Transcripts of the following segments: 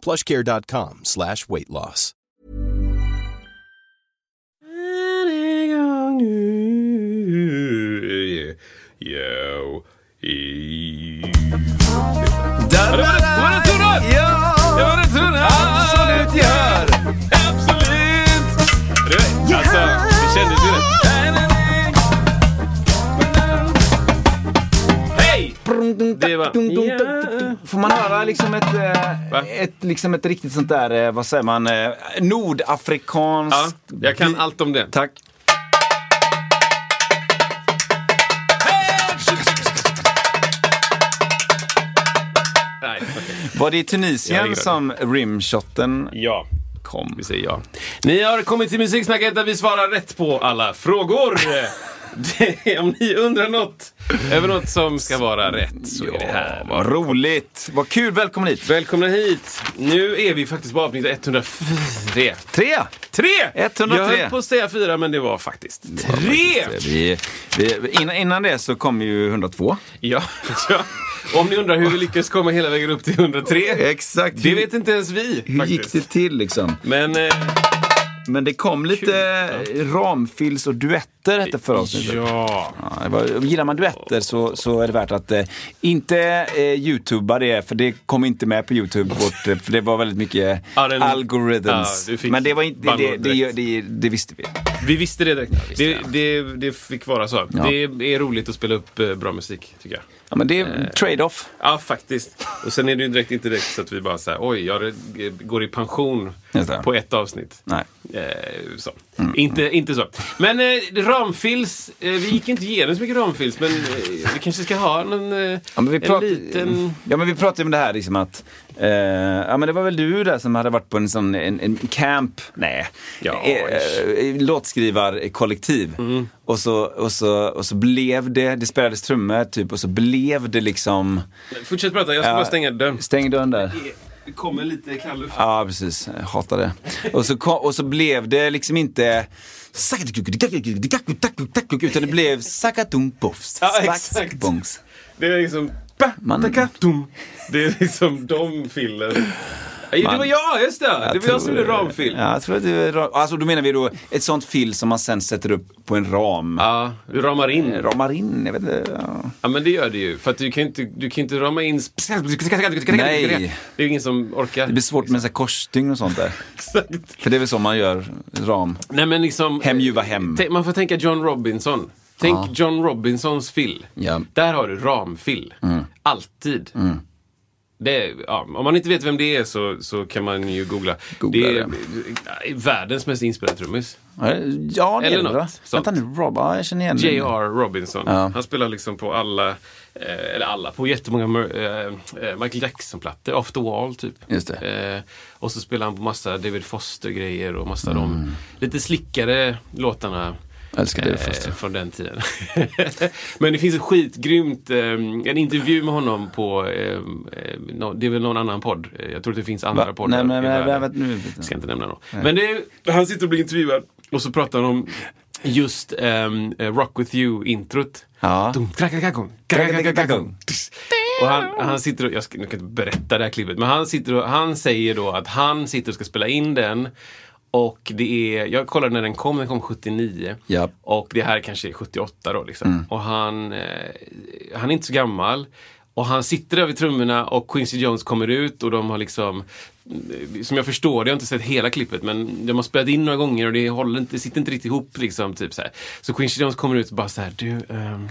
plushcare.com slash weight loss. Yo. Där Det var det tunna! Ja! Det var det tunna! Absolut gör! Absolut! Du, alltså, det kändes ju Hej! Det var... Ja. Får man höra liksom ett, eh, ett, liksom ett riktigt sånt där, eh, vad säger man, eh, Ja, nordafrikanskt... jag kan allt om det. Tack. Nej. Var det i Tunisien gillar det. som rimshoten Ja. kom? Vi säger ja. Ni har kommit till Musiksnacket där vi svarar rätt på alla frågor. Det, om ni undrar något över något som ska vara rätt så är det här. Vad roligt! Vad kul! Välkommen hit! Välkomna hit! Nu är vi faktiskt på avsnitt 103. Tre! Tre! 103. Jag höll på att säga fyra, men det var faktiskt tre! Vi, vi, innan, innan det så kom ju 102. Ja, ja. Om ni undrar hur vi lyckades komma hela vägen upp till 103. Exakt. Det vet inte ens vi Hur gick faktiskt. det till liksom? Men eh, Men det kom lite ramfills och duetter detta förra avsnittet. ja. Ja, var, gillar man duetter så, så är det värt att eh, inte eh, youtuba det, för det kom inte med på youtube. Vårt, eh, för det var väldigt mycket Ja, den- algorithms. ja, Men det, var inte, det, det, det, det, visste vi. Vi visste det direkt. visste det, det. det, fick vara så. Det är roligt att spela upp eh, bra musik, tycker jag. Ja, men det Eh. är trade-off. Ja, faktiskt. Och sen är det ju direkt inte direkt så att vi bara säger oj, jag eh, går i pension på ett avsnitt. Nej. Eh, så. Inte, inte så. Men eh, ramfils, eh, vi gick inte igenom så mycket ramfils, men eh, vi kanske ska ha någon, eh, Ja, men vi en liten... Ja men vi pratade om det här liksom att, eh, ja men det var väl du där som hade varit på en sån, en, en camp, nej, Ja, låtskrivarkollektiv. Mm. Och, så, och, så, och så blev det, det spelades trummor typ och så blev det liksom, Fortsätt prata, jag ska bara stänga dörren. stäng dörren där. Det kommer lite kall luft. Ja, precis. Jag hatar det. Och så, kom, och så blev det liksom inte utan det blev sakatumpofs. Ja, exakt. Det är liksom... Det är liksom de fillen. Ja, det Man- var jag, just det! Det var jag som gjorde ramfilm. Ja, jag tror att det är ram. Alltså då menar vi då ett sånt film som man sen sätter upp på en ram. Ja, du ramar in. Ramar in, jag vet inte. Ja. Ja men det gör det ju. För att du kan inte, du kan inte rama in... Nej. Det är ju ingen som orkar. Det blir svårt med så korsstygn och sånt där. Exakt. För det är väl så man gör ram. Nej men liksom... Hem, ljuva hem. Tänk- Man får tänka John Robinson. Tänk Ja. John Robinsons fill. Ja. Där har du ramfill. Alltid. Det ja, om man inte vet vem det är så, så kan man ju googla. Googla det är eh, världens mest inspelade trummis. Ja, det Eller är det något. Vänta nu, Rob, ja, jag känner igen J.R. Robinson. Ja. Han spelar liksom på alla, eh, eller alla, på jättemånga eh, Michael Jackson-plattor. Off the wall typ. Just det. Och så spelar han på massa David Foster-grejer och massa Mm. de lite slickare låtarna. Jag älskar David eh, Foster. Från den tiden. Men det finns ett skitgrymt, eh, en intervju med honom på, eh, eh, nå- det är väl någon annan podd. Eh, Jag tror att det finns andra Va? poddar Nej, men, men, världen. men, nu, Jag ska inte nämna något. Men det är, han sitter och blir intervjuad och så pratar han om just eh, Rock With You-introt. Ja. Och han, han sitter och, jag ska, nu kan jag inte berätta det här klippet, men han, sitter och, han säger då att han sitter och ska spela in den och det är, jag kollade när den kom, den kom 79. Ja. Och det här kanske är 78 då liksom. Och han, eh, han är inte så gammal. Och han sitter där vid trummorna och Quincy Jones kommer ut och de har liksom eh, som jag förstår, jag har inte sett hela klippet men de har spelat in några gånger och det, håller inte, det sitter inte riktigt ihop liksom. Typ så, här. så Quincy Jones kommer ut och bara så här, du, ehm,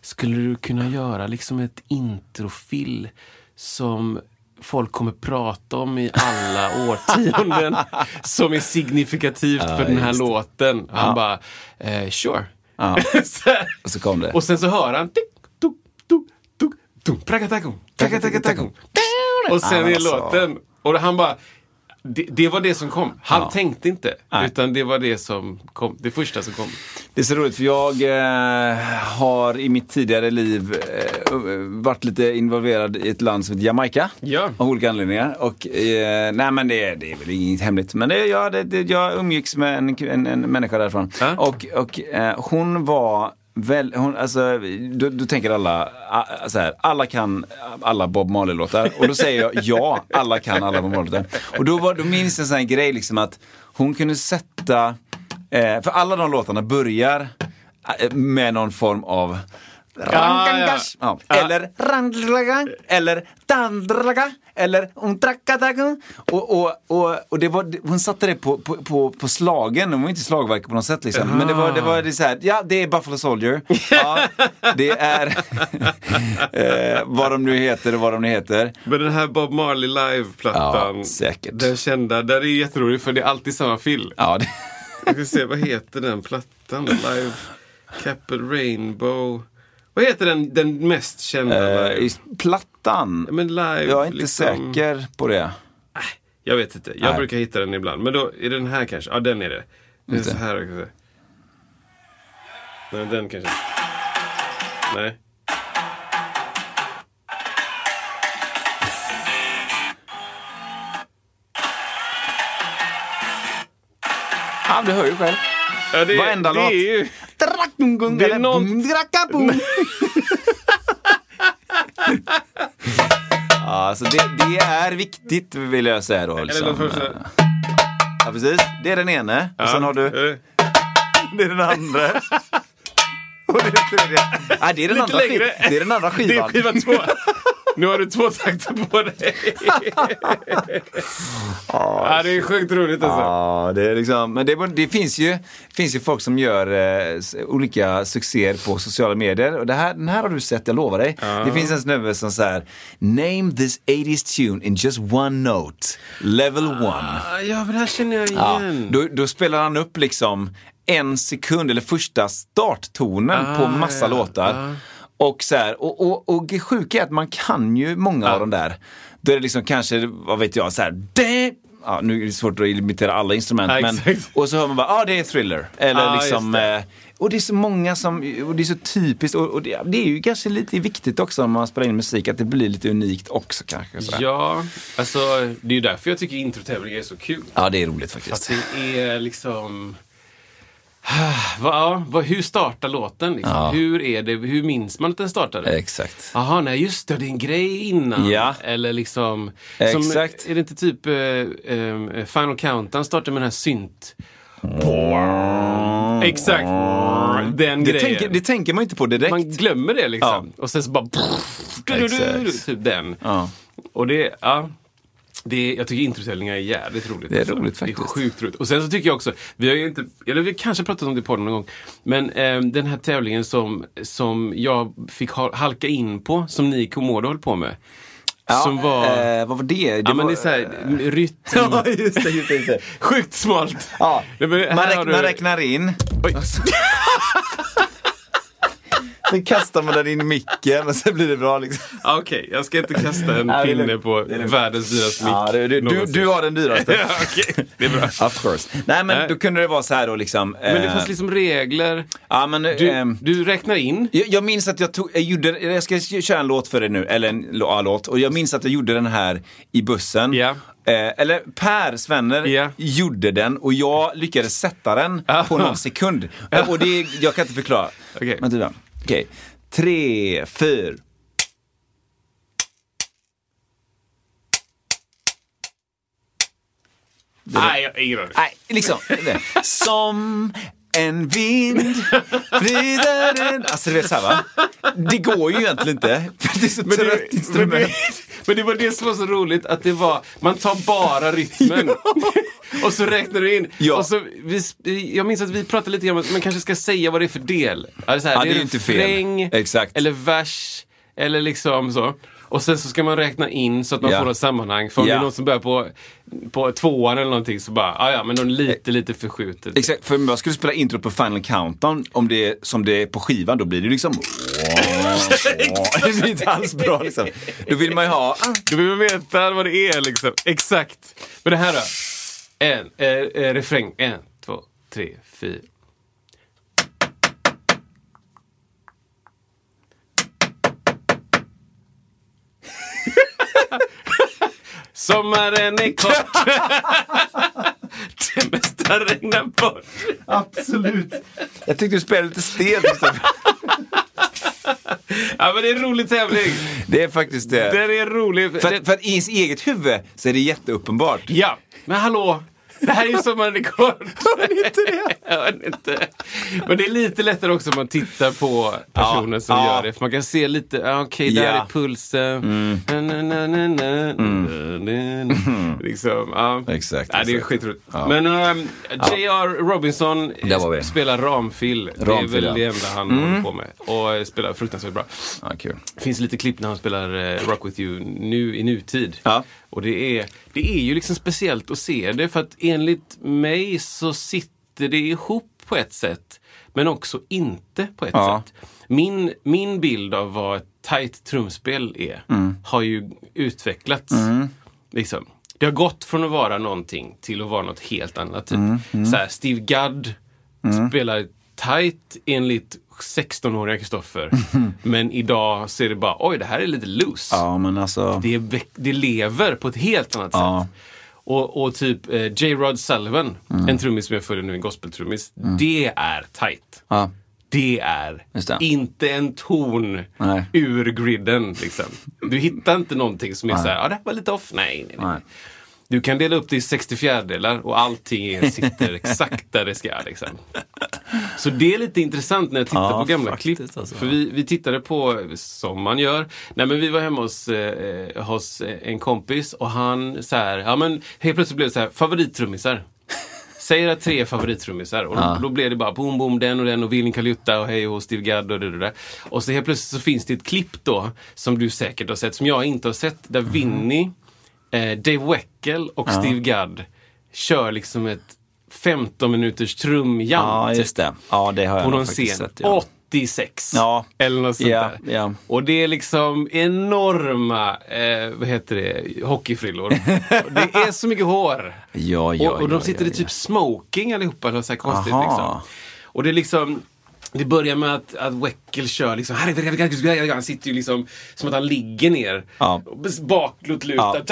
skulle du kunna göra liksom ett introfill som folk kommer prata om i alla årtionden som är signifikativt för den här låten. Han bara, eh, sure. Ja. Så. Och så kom det. Och sen så hör han. Och sen Ja, men är alltså. låten. Och han bara, det, det var det som kom. Han Ja. tänkte inte. Nej. Utan det var det som kom. Det första som kom. Det är så roligt för jag eh, har i mitt tidigare liv eh, varit lite involverad i ett land som heter Jamaica. Ja. Av olika anledningar. Och eh, nej men det, det är väl inget hemligt. Men det, ja, det, det, jag umgicks med en, en, en människa därifrån. Ja. Och, och eh, hon var Väl, hon, alltså, du, du tänker alla, a, så här, alla kan alla Bob Marley-låtar. Och då säger jag ja, alla kan alla Bob Marley-låtar. Och då, var, då minns jag en sån här grej liksom att hon kunde sätta, eh, för alla de låtarna börjar eh, med någon form av Rangangas. ja. Ja. Eller randlaga, eller dandraga, eller. Och, och, och, och det var, hon satte det på, på, på, på slagen, hon var inte slagverk på något sätt liksom. Men det var, det var det så här, ja det är Buffalo Soldier. Ja, det är eh, vad de nu heter och vad de nu heter. Men den här Bob Marley live-plattan. Ja, säkert. Den kända, där är jätterolig för det är alltid samma film. Ja, det, Jag ska se, vad heter den plattan? Live Capel Rainbow. Vad heter den, den mest kända? eh, live? Plattan. Men live, Jag är inte liksom- säker på det. Jag vet inte. Jag Nej. brukar hitta den ibland. Men då är den här kanske. Ja, den är det. Den är så det. här också. Nej, den kanske. Nej. Ja, du hör ju själv. Ja, det, Varenda det låt. är ju... Det är Ja, alltså det, det är viktigt vill jag säga då. Liksom. Ja, precis. Det är den ene. Och sen har du, det är den andra. Och det är den tredje. Nej, det är den, Lite andra, längre. det är den andra Det är skivan. skiva två. Nu har du två takter på dig. ja, det är sjukt roligt alltså. Ja, det är liksom, men det, det finns, ju, finns ju folk som gör eh, olika succéer på sociala medier. Och det här, den här har du sett, jag lovar dig. Det finns en snubbe som säger Name this 80s tune in just one note. Level one. Ah, Ja, men det här känner jag Ja, igen. då, då spelar han upp liksom en sekund eller första starttonen Ah, på massa ja, låtar. Ja. Och, så här, och, och, och det sjuka är att man kan ju många av de där. Då är det liksom kanske, vad vet jag, så här. Ja, nu är det svårt att imitera alla instrument. Ja, men, och så hör man bara, ja ah, det är thriller. Eller Ja, liksom, det. eh, och det är så många som, och det är så typiskt. Och, och det, det är ju kanske lite viktigt också när man spelar in musik, att det blir lite unikt också kanske. Så här. Ja, alltså det är ju därför jag tycker introtävlingar är så kul. ja, det är roligt För att faktiskt. det är liksom... Vad, ja, vad, hur startar låten? Liksom? Ja. Hur, är det, hur minns man att den startade? Exakt. Jaha, nej just det, det är en grej innan. Ja. Eller liksom... Exakt. Som, är det inte typ eh, eh, Final Countdown startar med den här synt... Exakt. Den Det grejen. tänker, det tänker man inte på direkt. Man glömmer det liksom. Och sen så bara... Typ den. Ja. Och det, ja. Det, jag tycker introtävlingar är jävligt roligt. Det är alltså. roligt Det är faktiskt. sjukt roligt. Och sen så tycker jag också, vi har ju inte, eller vi har kanske pratat om det på någon gång, men eh, den här tävlingen som, som jag fick ha, halka in på, som ni Komodo höll på med. Ja, som var, eh, vad var det? det ja men var, det är såhär, rytm. Ja, just det, just det. Sjukt smalt. Ja, Nej, men man, räk, du- man räknar in. sen kastar man den in i micken och sen blir det bra. Liksom. Okej, jag ska inte kasta en pinne på världens dyraste mick. Ja, det, du, du, har den dyraste. okej, det är bra. Of course. Nej, men då kunde det vara så här då liksom. Men det eh, fanns liksom regler. ja, men, Du, ehm, du räknar in. Jag, jag minns att jag tog, jag gjorde, jag ska köra en låt för dig nu, eller en ja, låt. Och jag minns att jag gjorde den här i bussen. Ja. Eh, eller Per Svenner Ja. gjorde den och jag lyckades sätta den på någon sekund. Eh, och det, jag kan inte förklara. Okej. Vänta då. Okej. Tre, fyra. Nej, jag har ingen aning. Nej, liksom. Som en vind vrider den... Alltså du vet såhär va? Det går ju egentligen inte. För det är så Men trött det, men, instrument. det, men det var det som var så roligt, att det var, man tar bara rytmen. och så räknar du in. Ja. Och så, vi, jag minns att vi pratade lite om att man kanske ska säga vad det är för del. Alltså så här, Ja, det är en ju inte fel. refräng, Exakt. Eller vers, eller liksom så. Och sen så ska man räkna in så att man Ja. får ett sammanhang. För om Ja. det är någon som börjar på, på tvåan eller någonting så bara, ah, ja men de lite, lite förskjutet. Exakt, för om jag skulle spela intro på Final Countdown, om det är som det är på skivan, då blir det liksom... det blir inte alls bra liksom. Då vill man ju ha... Du vill veta vad det är liksom. Exakt. Men det här då. En, eh, eh, refräng. En, två, tre, fyra. Sommaren är kort. Det mesta regnar bort. Absolut. Jag tyckte du spelade lite stelt. Ja, men det är en rolig tävling. Det är faktiskt det. Den är rolig. För, Det- för i ens eget huvud så är det jätteuppenbart. Ja, men hallå. Det här är ju sommaren är kort. Hör ni inte det? Hör ni inte? Men det är lite lättare också om man tittar på personen Ja, som ja. gör det. För man kan se lite, ja, okej, där Ja. är pulsen. Na, na, na, na, na, na. Liksom, ja. Exakt, Ja, det är skitroligt. Men um, J.R. Robinson spelar ramfill. det är väl det enda han håller på med. Och eh, spelar fruktansvärt bra. Ja, kul. Finns lite klipp när han spelar eh, Rock With You nu i nutid. Och det är, det är ju liksom speciellt att se det för att enligt mig så sitter det ihop på ett sätt. Men också inte på ett Ja. sätt. Min, min bild av vad ett tight trumspel är Mm. har ju utvecklats. Liksom. Det har gått från att vara någonting till att vara något helt annat. Typ. Mm, Så här, Steve Gadd spelar tight enligt 16-åriga Kristoffer. Men idag så är det bara, oj det här är lite loose. Ja, men alltså... Det, det lever på ett helt annat Ja. sätt. Och, och typ eh, J. Rod Sullivan, Mm. en trummis som jag följer nu, en gospeltrummis. Det är tight. Ja. Det är det. inte en ton Nej. ur griden. Liksom. Du hittar inte någonting som är så här, ja det här var lite off. Nej, nej, nej. Nej. Du kan dela upp det i 64 delar och allting sitter exakt där det ska. Liksom. Så det är lite intressant när jag tittar Ja, på gamla faktiskt, klipp. alltså. För vi, vi tittade på, som man gör, nej men vi var hemma hos, eh, hos en kompis och han så här, ja men helt plötsligt blev det så här, favorittrummisar. Säger att tre favorittrummisar och då, då blev det bara boom, boom, den och den och Willing Kalutta och hej och Steve Gadd och det, det där. Och så helt plötsligt så finns det ett klipp då som du säkert har sett, som jag inte har sett, där Mhm. Vinny, eh, Dave Weckel och Steve Gadd kör liksom ett 15 minuters trumjam Ja, just det. Ja, det har jag på någon scen. sett. Ja. 86. Ja. Eller något sånt Ja, där. ja. Och det är liksom enorma, eh, vad heter det, hockeyfrillor. Det är så mycket hår. Ja, ja, och, och de ja, sitter ja, i typ smoking allihopa, så här konstigt Aha. liksom. Och det är liksom det börjar med att, att Weckel kör liksom, han sitter ju liksom som att han ligger ner. Ja. Baklutlutat.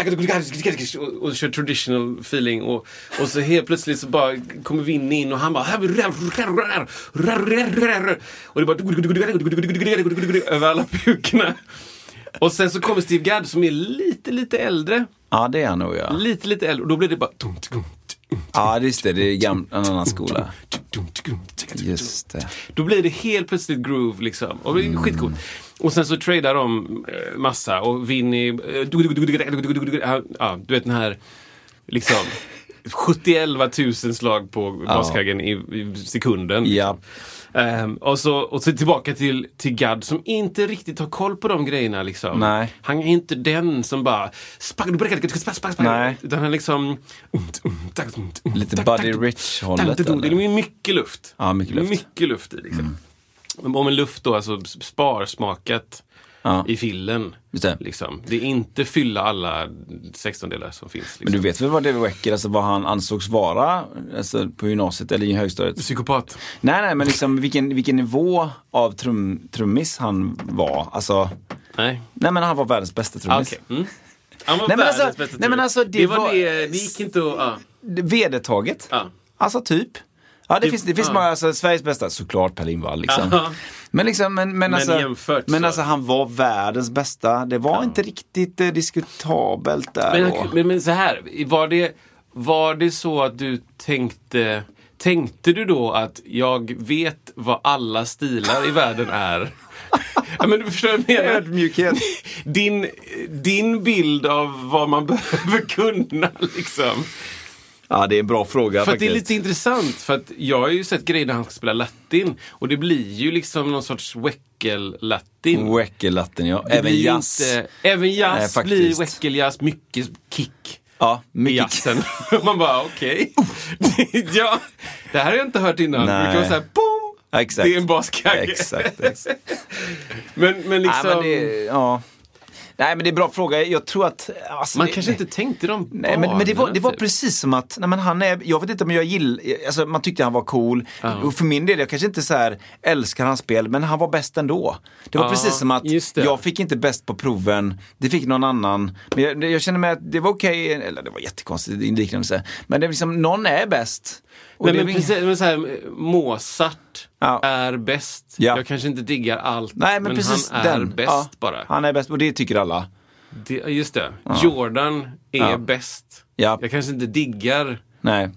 Och, och kör traditional feeling. Och, och så helt plötsligt så bara kommer Vinny in och han bara... Och det bara... Över alla pukorna. Och sen så kommer Steve Gadd som är lite, lite äldre. Ja, det är han nog ja. Lite, lite äldre. Och då blir det bara... Ja, just det. Det är en annan skola. Just det. Då blir det helt plötsligt groove liksom. Och det är skitcoolt. Och sen så tradar de eh, massa och Vinny... eh, Ja, du vet den här liksom 71 000 slag på baskaggen i, i sekunden. Ja. Ehm, och, så, och så tillbaka till, till Gadd som inte riktigt har koll på de grejerna. Liksom. Nej. Han är inte den som bara... Nej. Utan han liksom... Lite Buddy Rich-hållet, Det är mycket luft. Ja, mycket luft. Mm. Mycket luft i. Liksom. Om en luft då, alltså sparsmakat Ja. i fillen. Det. Liksom. det är inte fylla alla 16 delar som finns. Liksom. Men du vet väl vad David Wecker, alltså vad han ansågs vara alltså, på gymnasiet eller i högstadiet? Psykopat. Nej, nej, men liksom vilken, vilken nivå av trum, trummis han var. Alltså, Nej. nej men han var världens bästa Ah, trummis. okej. mm. Han var Nej, världens alltså- bästa nej, men trummis. alltså, det det, var var- det, det gick inte att... Det- Vedertaget. Ja. Alltså typ. Ja, det, Det- finns, det finns ja. många, alltså Sveriges bästa, såklart Per Lindvall liksom. Ja. Men liksom, men, men, alltså, jämfört men så- alltså han var världens bästa. Det var inte riktigt eh, diskutabelt där. Men, men så här, var det, var det så att du tänkte Tänkte du då att jag vet vad alla stilar i världen är? ja, men du förstår vad jag menar? Ödmjukhet. Din, din bild av vad man behöver kunna liksom. Ja, det är en bra fråga För att det är faktiskt. lite intressant, för att jag har ju sett grejer där han ska spela latin och det blir ju liksom någon sorts Weckel-latin. Weckel-latten, ja. Det Även jazz. Inte, även jazz Nej, blir faktiskt. Weckel-jazz, mycket kick Ja, mycket. jazzen. Man bara okej. ja, det här har jag inte hört innan. Nej. Det kan vara såhär boom! Ja. Det är en baskagge. Exakt, exakt. men, men liksom, Nej, men det, ja. Nej, men det är en bra fråga. Jag tror att... Alltså, man det, kanske inte tänkte de Nej, men, men det var, det var typ. precis som att, nej, men han är, jag vet inte om jag gillar, alltså man tyckte han var cool. Och för min del, jag kanske inte så här älskar hans spel, men han var bäst ändå. Det var Ja, precis som att jag fick inte bäst på proven, det fick någon annan. Men jag, jag kände mig att det var okej, eller det var jättekonstigt inliknande, men det är liksom, någon är bäst. Och Nej, det men precis, men så här, Mozart Ja. är bäst. Ja. Jag kanske inte diggar allt, Nej, men, precis han är den. bäst ja, bara. Han är bäst, och det tycker alla. Det, just det. Jordan är Ja. bäst. Ja. Jag kanske inte diggar Nej,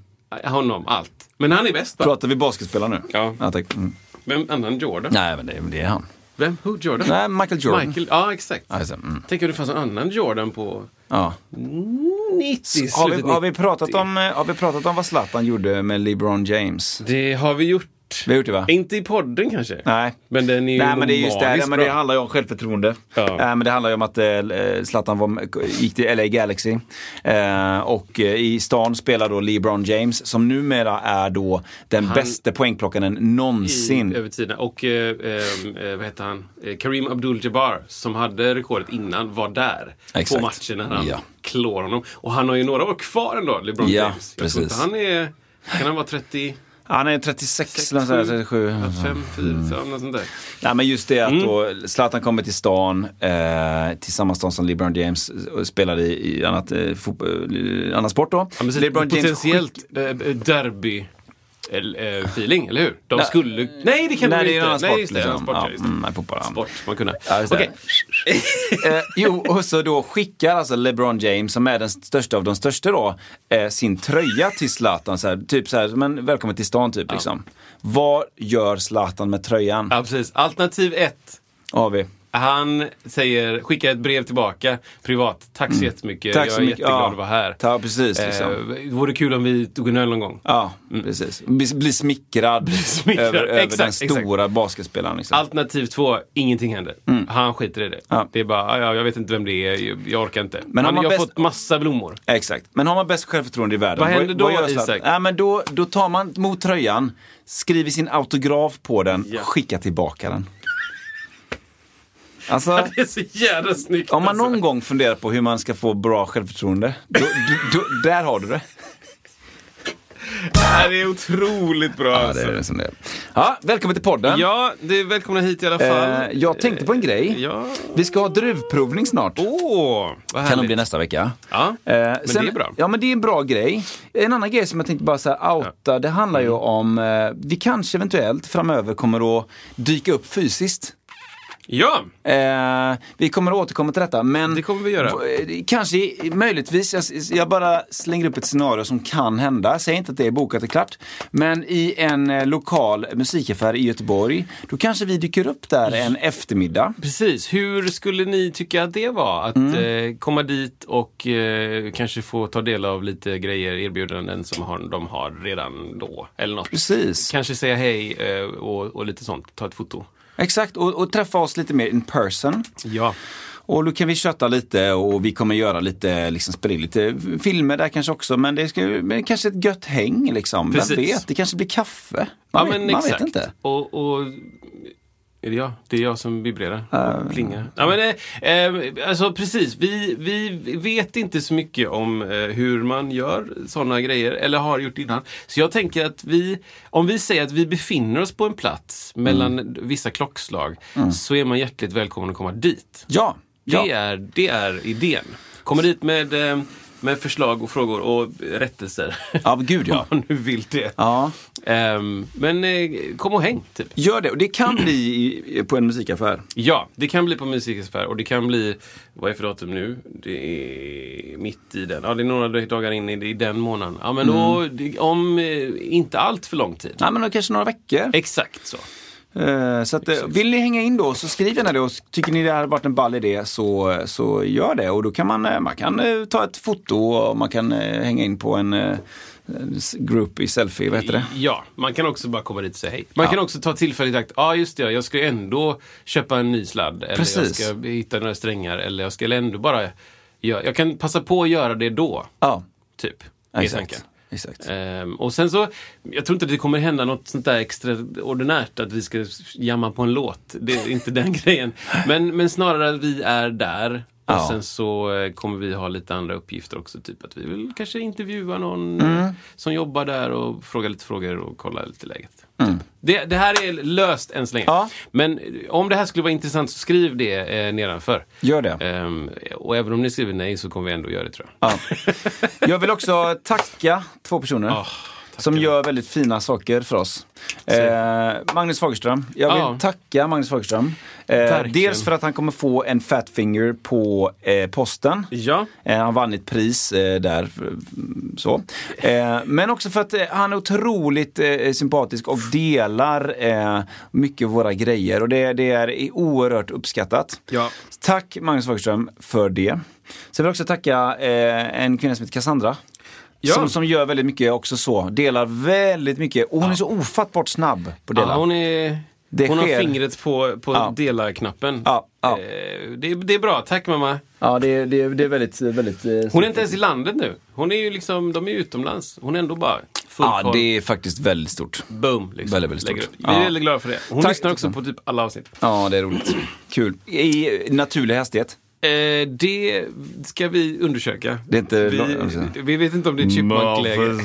honom allt. Men han är bäst bara. pratar vi basketspelare nu? Ja. tack. Mm. Vem annan Jordan? Nej, men det, det är han. Vem? Who? Jordan? Nej, Michael Jordan. Michael, ja exakt. Alltså, mm. Tänk om det fanns en annan Jordan på Ja. 90, Har vi, har, vi 90. pratat om, eh, har vi pratat om vad Zlatan gjorde med LeBron James? Det har vi gjort. Vi har gjort det va? Inte i podden kanske. Nej. Men den är ju Nej men det är just det, ja, men det handlar ju om självförtroende. Ja. Eh, men det handlar ju om att eh, Zlatan var, gick till LA Galaxy. Eh, och i stan spelar då LeBron James som numera är då den Han- bästa poängplockaren någonsin. I, över tiden. Och vad heter han? Kareem Abdul-Jabbar som hade rekordet innan var där Exakt. på matchen när han Ja. klår honom. Och han har ju några år kvar ändå, LeBron Ja, James. Jag tror precis. inte han är... Kan han vara 30? Han är 36 Sex, eller nåt sånt där, sju, 37. 5, 4, något sånt där. Nej men just det att Mm. då Zlatan kommer till stan, eh, till samma stan som LeBron James och spelar i, i annat, eh, fotbo- eh, annan sport då. Ja, LeBron James potentiellt eh, derby eh, eh, feeling, eller hur? De Nej. skulle... Nej, det kan Nej, de är inte. en annan sport. Nej, just det. liksom. sport, ja, ja, just det. mm, nej, fotboll. ja. Sport, man kunde. Ja. Okej. eh, jo, och så då skickar alltså LeBron James, som är den största av de största då, eh, sin tröja till Zlatan. Så här, typ så här, men välkommen till stan typ. Liksom. Vad gör Zlatan med tröjan? Ja, precis. Alternativ ett. Har vi. Han säger, skickar ett brev tillbaka privat. Tack så jättemycket. Mm. Tack jag så är mycket. jätteglad Ja. att vara här. Ta, precis, liksom. Eh, vore kul om vi tog en öl någon gång. Ja, precis. Bli, bli smickrad, smickrad. över, över Exakt, den exakt. stora basketspelaren. Liksom. Alternativ två, ingenting händer. Han skiter i det. Ja. Det är bara, ja, jag vet inte vem det är, jag, jag orkar inte. Men har Men man jag har bäst- fått massa blommor. Exakt. Men har man bäst självförtroende i världen. Vad händer då, Zlatan? Isak? Ja, men då, då tar man mot tröjan, skriver sin autograf på den, Ja. skickar tillbaka den. Alltså, Det är så jävla snyggt. om man alltså. någon gång funderar på hur man ska få bra självförtroende, då, då, då, där har du det. Ja, det är otroligt bra Ja, det alltså. är det som det är. Ja, välkommen till podden. Ja, det är välkomna hit i alla fall. Eh, jag tänkte på en grej. Ja. Vi ska ha druvprovning snart. Åh, vad kan härligt. bli nästa vecka. Ja, Eh, men det är bra. Ja, men det är en bra grej. En annan grej som jag tänkte bara så här, outa, det handlar Mm. ju om, eh, vi kanske eventuellt framöver kommer att dyka upp fysiskt. Ja, Eh, vi kommer att återkomma till detta, men Det kommer vi göra. kanske, möjligtvis, jag, jag bara slänger upp ett scenario som kan hända. Säger inte att det är bokat och klart. Men i en eh, lokal musikaffär i Göteborg, då kanske vi dyker upp där en eftermiddag. precis. Hur skulle ni tycka att det var? Att Mm. eh, komma dit och eh, kanske få ta del av lite grejer, erbjudanden som har, de har redan då. Eller något. Precis. Kanske säga hej eh, och, och lite sånt. Ta ett foto. Exakt, och, och träffa oss lite mer in person. Ja. Och då kan vi köta lite och vi kommer göra lite, liksom spela in lite filmer där kanske också. Men det ska men kanske ett gött häng liksom. Vem Precis. vet, det kanske blir kaffe. Man, ja, vet, man vet inte. Och, och är det jag? Det är jag som vibrerar och plingar. Ja, men, eh, eh, alltså precis, vi, vi vet inte så mycket om eh, hur man gör sådana grejer, eller har gjort innan. Så jag tänker att vi, om vi säger att vi befinner oss på en plats mellan Mm. vissa klockslag, så är man hjärtligt välkommen att komma dit. Ja, Det, ja. är, det är idén. Komma dit med, eh, med förslag och frågor och rättelser. ja gud ja. Om man nu vill det. ja. Ehm, men eh, kom och häng, typ. Gör det, och det kan bli på en musikaffär. Ja, det kan bli på musikaffär och det kan bli, vad är för datum nu? Det är mitt i den, ja det är några dagar in i, i den månaden. Ja men då, det, om eh, inte allt för lång tid. Ja, men då kanske några veckor. Exakt så. Eh, Så att, eh, vill ni hänga in då så skriv gärna det och tycker ni det här har varit en ball idé så, så gör det. Och då kan man, eh, man kan ta ett foto och man kan hänga in på en group i selfie, vad heter det? Ja, man kan också bara komma dit och säga hej. Man Ja. kan också ta tillfället i akt. Ja, ah, just det, jag ska ändå köpa en ny sladd. Eller Precis. jag ska hitta några strängar. Eller jag ska ändå bara... Ja, jag kan passa på att göra det då, Ja, typ. exakt exakt. Ehm, och sen så, jag tror inte att det kommer hända något sånt där extraordinärt att vi ska jamma på en låt. Det är inte den grejen. Men, men snarare att vi är där. Och Ja. sen så eh, kommer vi ha lite andra uppgifter också. Typ att vi vill kanske intervjua någon Mm. eh, som jobbar där och fråga lite frågor och kolla lite läget. Mm. Typ. Det, det här är löst än så länge. Ja. Men eh, om det här skulle vara intressant så skriv det eh, nedanför. Gör det. Ehm, och även om ni skriver nej så kommer vi ändå göra det tror jag. Ja. Jag vill också tacka två personer Ah, som gör väldigt fina saker för oss. Eh, Magnus Fagerström. Jag vill Ja. tacka Magnus Fagerström. Eh, dels för att han kommer få en fat finger på eh, posten. Ja. Eh, han vann ett pris eh, där. mm, Så. Eh, men också för att eh, han är otroligt eh, sympatisk och delar eh, mycket av våra grejer. Och det, det är oerhört uppskattat. Ja. Tack Magnus Fagerström för det. Sen vill jag också tacka eh, en kvinna som heter Cassandra. Ja. Som, som gör väldigt mycket också så. Delar väldigt mycket. Och hon är så ofattbart snabb på att dela. Ja, hon är... Det hon sker. har fingret på, på Ja. dela-knappen. Ja, ja. Eh, Det, det är bra, tack mamma. Ja, det, det, det är väldigt, väldigt... eh, Hon är inte ens i landet nu. Hon är ju liksom, de är utomlands. Hon är ändå bara full Ja, det är faktiskt väldigt stort. Boom, liksom. Väldigt, väldigt stort. Vi är Ja. väldigt glada för det. Hon Tack. lyssnar också på typ alla avsnitt. Ja, det är roligt. Kul. I naturlig hastighet. Eh, det ska vi undersöka. Det är inte... vi, vi vet inte om det är chipmunk-läge.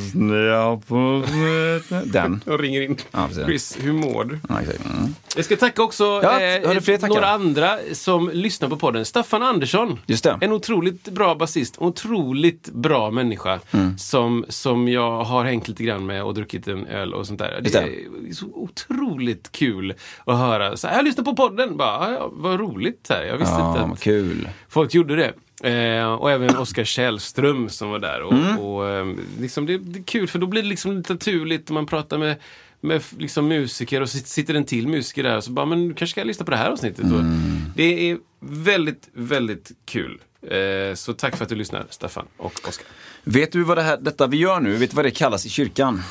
Den. Och ringer in. Ja. Chris, hur mår du? Ja. Mm. Jag ska tacka också Ja, eh, några andra som lyssnar på podden. Staffan Andersson. Just det. En otroligt bra basist. Otroligt bra människa. Mm. Som, som jag har hängt lite grann med och druckit en öl och sånt där. Det det. är så otroligt kul att höra. Så här, jag lyssnar på podden. Bara, "Ah, ja, vad roligt. Här. Jag visste inte att kul. Folk gjorde det. Eh, och även Oskar Källström som var där. Och, Mm. och, eh, liksom det, det är kul för då blir det liksom lite naturligt. Man pratar med, med liksom musiker och så sitter en till musiker där och så bara, men du kanske ska lyssna på det här avsnittet. Mm. det är väldigt, väldigt kul. Eh, så tack för att du lyssnar, Staffan och Oskar. Vet du vad det här, detta vi gör nu, vet du vad det kallas i kyrkan?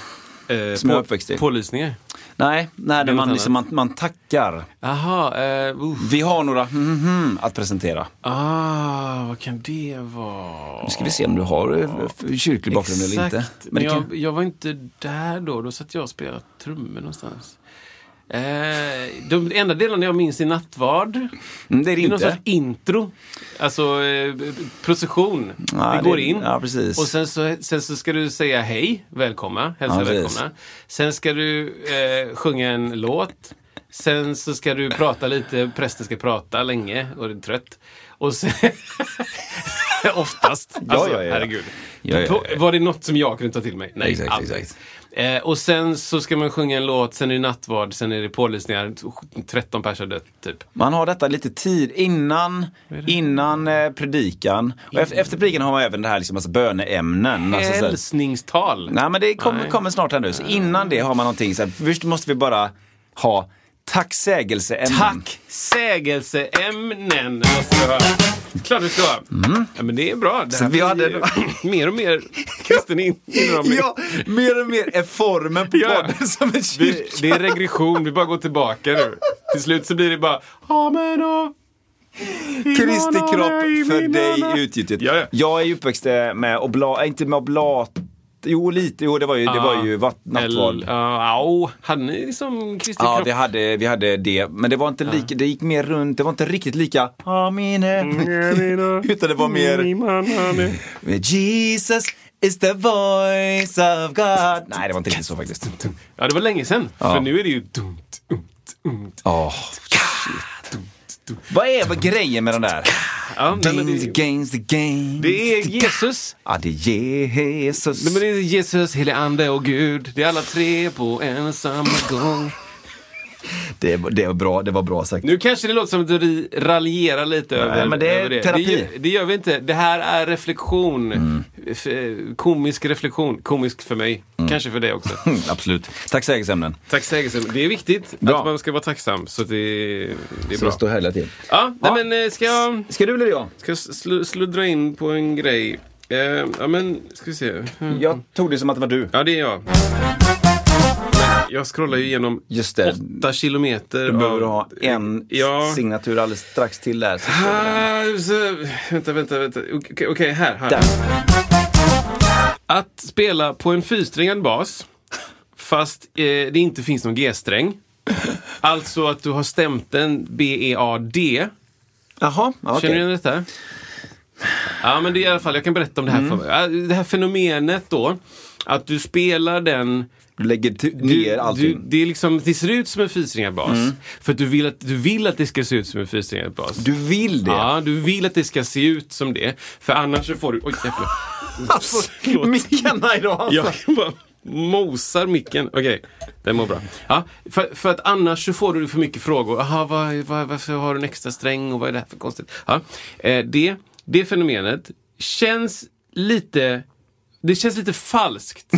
Eh, Som jag är uppväxt i. Pålysningar. Nej, när Det man, liksom, man, man tackar. Jaha, eh. Vi har några mm, mm, att presentera. ah, vad kan det vara? Nu ska vi se om du har eh, kyrklig bakgrund eller inte. Men jag, kan- jag var inte där då. Då satt jag och spelade trummor någonstans. Eh, de enda delarna jag minns är nattvard. Mm, det är det Det är någon sorts intro. Alltså eh, procession. Ja, vi det- går in. ja. Och sen så, sen så ska du säga hej, välkomna, hälsa Ja, precis. välkomna. Sen ska du eh, sjunga en låt. Sen så ska du prata lite, prästen ska prata länge och är trött. Och sen... Oftast. Ja, Alltså, ja, ja. herregud. Ja, ja, ja. Då- Var det något som jag kunde ta till mig? Nej, Exakt, aldrig. exakt. Eh, och sen så ska man sjunga en låt, sen är det nattvard, sen är det pålysningar. 13 pers har dött, typ. Man har detta lite tid innan, innan eh, predikan. Och efter, efter predikan har man även det här liksom, alltså, böneämnen. Alltså, Hälsningstal. Nej men det kommer, kommer snart här nu. Så innan det har man någonting så här, först måste vi bara ha tacksägelseämnen. Tack! Sägelseämnen måste du ha. Klart du ska ha. Ja, men det är bra. Det Mm. Här vi hade- mer och mer kristen inramning. Ja, mer och mer är formen på Ja. podden som en kyrka. Vi, det är regression, vi bara går tillbaka nu. Till slut så blir det bara Amen och Kristi kropp för dig utgjutet. Ja, ja. Jag är ju uppväxt eh, med oblat, inte med oblat, jo lite, jo det var ju, det var ju vatt- nattvard. Eller, ja, au. hade ni liksom Kristi Ja, hade, vi hade det, men det var inte lika, det gick mer runt, det var inte riktigt lika Amen. Utan det var mer Jesus is the voice of God. Nej, det var inte riktigt så faktiskt. Ja, det var länge sedan. För nu är det ju dumt, dumt, dumt. Åh, Vad är vad grejen med den där? Ja, men Games, the det, games, the games. det är Jesus. Ja, det är Jesus. Nej, men det är Jesus, helig ande och Gud. Det är alla tre på en och samma gång. Det, det, var bra, det var bra sagt. Nu kanske det låter som att du raljerar lite Nej, över, men det är över det. terapi. Det, gör- det gör vi inte. Det här är reflektion. Mm. Komisk reflektion. Komisk för mig. Mm. Kanske för dig också. Absolut. Tacksägelseämnen. Tacksägelsen. Det är viktigt Bra. att man ska vara tacksam. Så det, det är Så bra. står hela till. Ja, Ja. Nej, men eh, ska jag Ska du eller jag? ska jag sl- sluddra in på en grej? Eh, ja, men ska vi se. Mm. Jag tog det som att det var du. Ja, det är jag. Jag scrollar ju igenom Just det. åtta kilometer. Du behöver av- ha en Ja. signatur alldeles strax till där. Så Ah, så, vänta, vänta, vänta. Okej, okej, här. här. där. Att spela på en fyrsträngad bas fast eh, det inte finns någon G-sträng. Alltså att du har stämt en B-E-A-D. Jaha, okej. Känner du igen detta? Ja, men det är i alla fall, jag kan berätta om det här Mm. för. Ja, Det här fenomenet då, att du spelar den lägger du, ner du, allting. Mm. det, är liksom, det ser ut som en fyrsträngad bas. För att du vill, att du vill att det ska se ut som en fyrsträngad bas. Du vill det? Ja, du vill att det ska se ut som det. För annars så får du... Oj, jävlar. Förlåt. Mickarna idag alltså. Jag bara mosar micken. Okej, den mår bra. Ja, för, för att annars så får du för mycket frågor. Aha, vad, vad, varför har du en extra sträng och vad är det här för konstigt? Ja, eh, det, det fenomenet känns lite... Det känns lite falskt.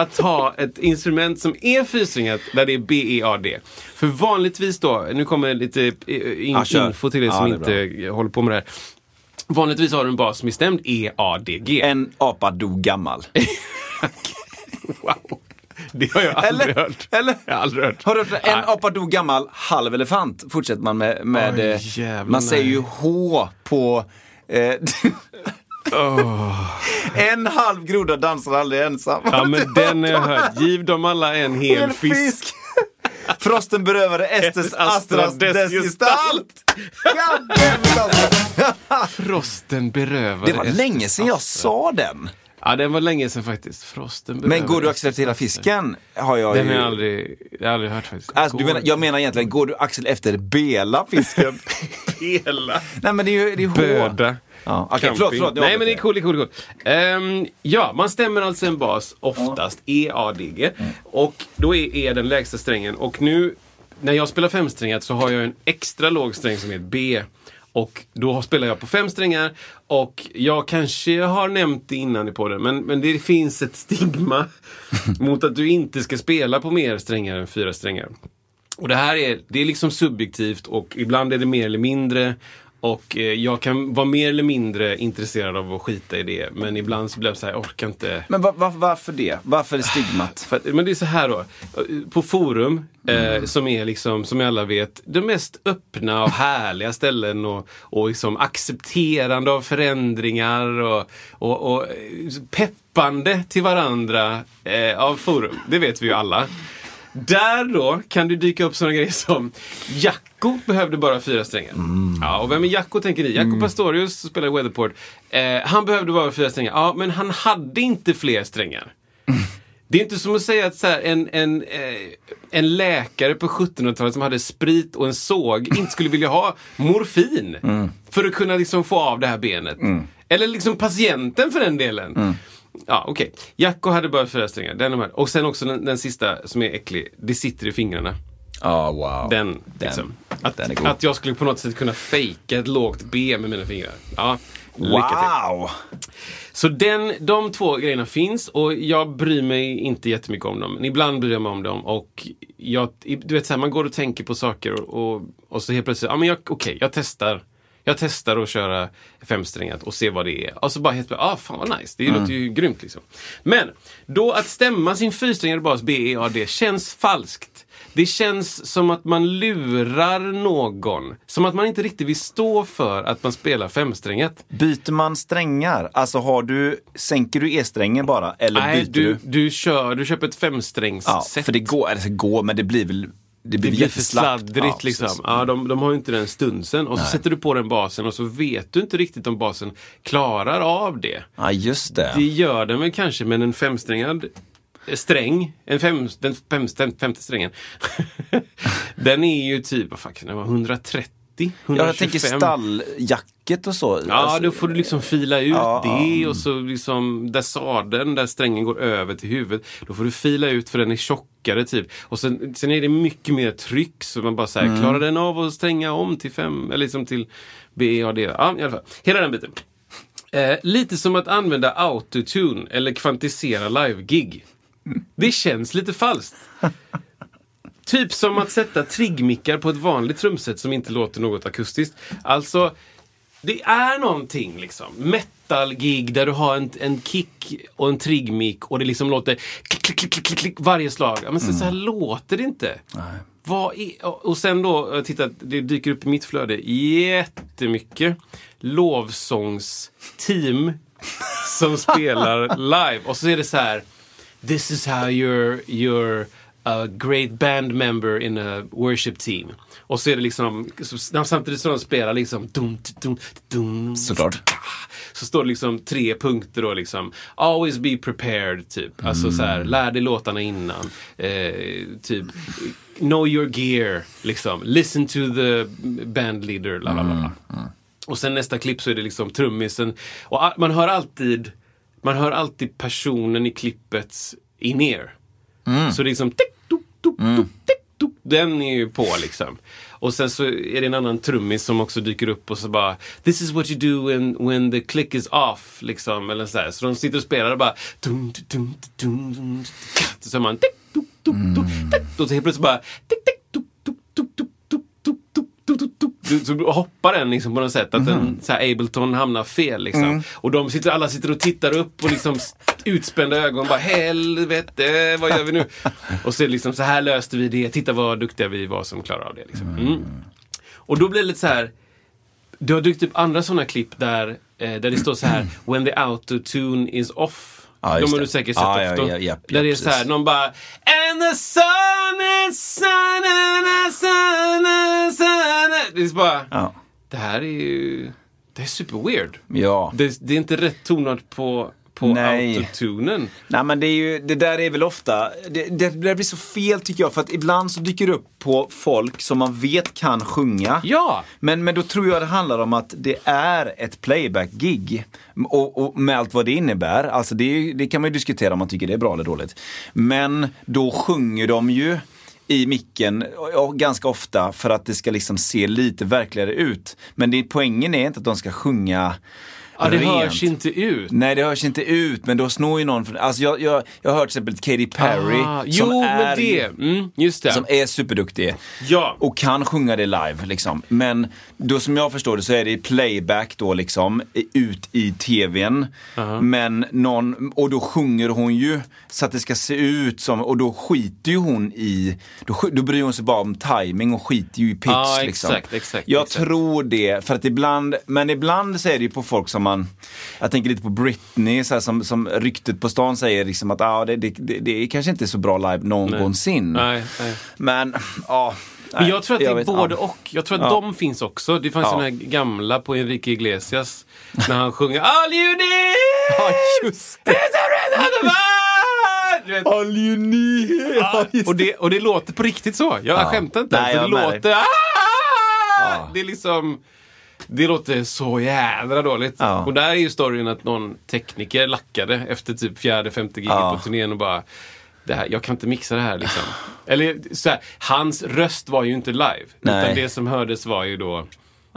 Att ha ett instrument som är fyrsträngad där det är B-E-A-D. För vanligtvis då, nu kommer lite eh, in, Ja, kör. info till er Ja, som är inte håller på med det här. Vanligtvis har du en bas som är stämd E-A-D-G. En apa dog gammal. Wow. Det har jag aldrig Eller? hört. Eller? Jag har aldrig hört. Har du hört det? En apa dog gammal, halv elefant fortsätter man med. med Oj, eh, jävlar, man säger ju H på... Eh, En halv groda dansar aldrig ensam. Ja, men den har jag hört. Giv dem alla en hel En fisk. Frosten berövade Estes Estes Astra Astras dess gestalt. Frosten berövade Det var länge sedan jag sa den. Ja, den var länge sedan faktiskt. Frosten berövade Men går du Axel efter hela fisken? Har jag Den ju... har jag aldrig, jag har aldrig hört faktiskt. Alltså, menar, jag menar egentligen, går du Axel efter Bela fisken? hela Nej men det är ju det är. Böda. Ja, okej, Camping. förlåt, förlåt. Nej, men det är det är det är coolt. Ehm, ja, man stämmer alltså en bas, oftast E-A-D-G. Och då är E den lägsta strängen. Och nu, när jag spelar femsträngat så har jag en extra låg sträng som heter B. Och då spelar jag på fem strängar. Och jag kanske har nämnt det innan i podden, men, men det finns ett stigma mot att du inte ska spela på mer strängar än fyra strängar. Och det här är, det är liksom subjektivt och ibland är det mer eller mindre. Och eh, jag kan vara mer eller mindre intresserad av att skita i det. Men ibland så blir jag så här, jag orkar inte. Men va, va, varför det? Varför är stigmat? För att, men det är så här då. På forum, eh, som är liksom, som alla vet, de mest öppna och härliga ställen och, och liksom accepterande av förändringar och, och, och eh, peppande till varandra eh, av forum. Det vet vi ju alla. Där då kan det dyka upp sådana grejer som Jacko behövde bara fyra strängar. Ja, och vem är Jacko tänker ni? Jacko Pastorius som spelar i Weatherport. Eh, han behövde bara fyra strängar. Ja, men han hade inte fler strängar. Det är inte som att säga att så här, en, en, eh, en läkare på 1700-talet som hade sprit och en såg inte skulle vilja ha morfin för att kunna liksom få av det här benet. Eller liksom patienten för den delen. Ja, okej. Jacko hade bara fyra strängar. Den med. Och sen också den, den sista som är äcklig. Det sitter i fingrarna. Ja, wow. Den, liksom. Att, den är god. att jag skulle på något sätt kunna fejka ett lågt B med mina fingrar. Ja. Wow! Så den, de två grejerna finns och jag bryr mig inte jättemycket om dem. Men ibland bryr jag mig om dem och jag, du vet så här, man går och tänker på saker och, och, och så helt plötsligt, ja men okej, jag testar. Jag testar att köra femsträngat och se vad det är. Och så bara helt ah fan vad nice, det låter ju grymt liksom. Men, då att stämma sin fyrsträngade bas B, E, A, D känns falskt. Det känns som att man lurar någon. Som att man inte riktigt vill stå för att man spelar femsträngat. Byter man strängar? Alltså har du, sänker du E-strängen bara? Eller Nej, byter du, du? du, kör, du köper ett Ja, femsträngsset. för det går, det går, men det blir väl det blir, det blir för sladdrigt Ja, liksom. Ja, de, de har ju inte den stunsen. Och så sätter du på den basen och så vet du inte riktigt om basen klarar av det. Ja, just det. Det gör den väl kanske, men en femsträngad sträng, en fem, den fem, den femte strängen, den är ju typ, vad fan kan vara, 130? 125? Ja, jag tänker trycket och så. Ja, Alltså, då får du liksom fila ut Ja, det och så liksom där sadeln, där strängen går över till huvudet. Då får du fila ut för den är tjockare typ. Och sen, sen är det mycket mer tryck så man bara säger, Mm. klarar den av att stränga om till fem, eller liksom till B, A, D. Ja, i alla fall. Hela den biten. Eh, lite som att använda autotune eller kvantisera live-gig. Det känns lite falskt. Typ som att sätta triggmickar på ett vanligt trumset som inte låter något akustiskt. Alltså, det är någonting liksom. Metal-gig där du har en, en kick och en triggmick och det liksom låter klick, klick, klick, klick, klick varje slag. Men så, så här låter det inte. Vad är, och sen då, jag tittar, det dyker upp i mitt flöde jättemycket lovsångsteam som spelar live. Och så är det så här This is how you're, you're a great band member in a worship team. Och så är det liksom, samtidigt som de spelar liksom dum, dum, dum, Såklart. så står det liksom tre punkter då liksom. Always be prepared, typ. Alltså så här, lär dig låtarna innan. Eh, typ, know your gear, liksom. Listen to the band leader, la la la. Och sen nästa klipp så är det liksom trummisen. Och man hör alltid, man hör alltid personen i klippets in-ear. Så det är liksom tick, tuk, tuk, tick, tuk. Den är ju på liksom. Och sen så är det en annan trummis som också dyker upp och så bara This is what you do when, when the click is off. Liksom, eller så, här. så de sitter och spelar och bara dum, dum, dum, dum, Så är man tick, tuk, tuk, tuk, tick. Och så helt plötsligt bara tick, tick, tuk, tuk, tuk, tuk, tuk, tuk, tuk, tuk, tuk. Du- Så hoppar den liksom på något sätt. Att den, så här, Ableton hamnar fel. Liksom. Och de sitter, alla sitter och tittar upp och liksom utspända ögon. Bara helvete, vad gör vi nu? Och så liksom så här löste vi det. Titta vad duktiga vi var som klarar av det. Liksom. Mm. Och då blir det lite så här. Det har dykt upp andra sådana klipp där, eh, där det står så här When the autotune is off. Ja, De har du säkert sett Ja, ja, ofta. ja, japp, där japp, det är så här, någon bara And the sun is shining, sun, sun. Det är bara, Ja. det här är ju, det är super weird. Ja. Det, det är inte rätt tonart på, på Nej. autotunen. Nej men det, är ju, det där är väl ofta, det, det, där blir så fel tycker jag för att ibland så dyker det upp på folk som man vet kan sjunga. Ja! Men, men då tror jag det handlar om att det är ett playback-gig. Och, och med allt vad det innebär. Alltså det, det kan man ju diskutera om man tycker det är bra eller dåligt. Men då sjunger de ju i micken och ganska ofta för att det ska liksom se lite verkligare ut. Men det, poängen är inte att de ska sjunga Ja, det rent. hörs inte ut. Nej, det hörs inte ut, men då snor ju någon från, alltså jag, jag, jag har hört till exempel Katy Perry. Ah, som jo, är, men det. Mm, just det. Som är superduktig. Ja. Och kan sjunga det live liksom. Men då som jag förstår det så är det playback då liksom, ut i tvn. Men någon, och då sjunger hon ju så att det ska se ut som, och då skiter ju hon i, då, då bryr hon sig bara om timing och skiter ju i pitch Ja, liksom. exakt, exakt, Jag exakt. tror det, för att ibland, men ibland så är det ju på folk som man, jag tänker lite på Britney, så här, som, som ryktet på stan säger liksom att ah, det, det, det, det är kanske inte så bra live någonsin. Nej, nej. Men, ja. Men nej, jag tror att det är vet- både ja. och. Jag tror att Ja. de finns också. Det fanns Ja. den här gamla på Enrique Iglesias. När han sjunger All you need Ja, just det. vet. All you need. Ja, Och det, och det låter på riktigt så. Jag Ja. skämtar inte. Nej, det jag dig. låter... Ah! Ja. Det är liksom... Det låter så jädra dåligt. Ja. Och där är ju storyn att någon tekniker lackade efter typ fjärde, femte giget Ja. på turnén och bara det här, jag kan inte mixa det här liksom. Eller så här, hans röst var ju inte live. Nej. Utan det som hördes var ju då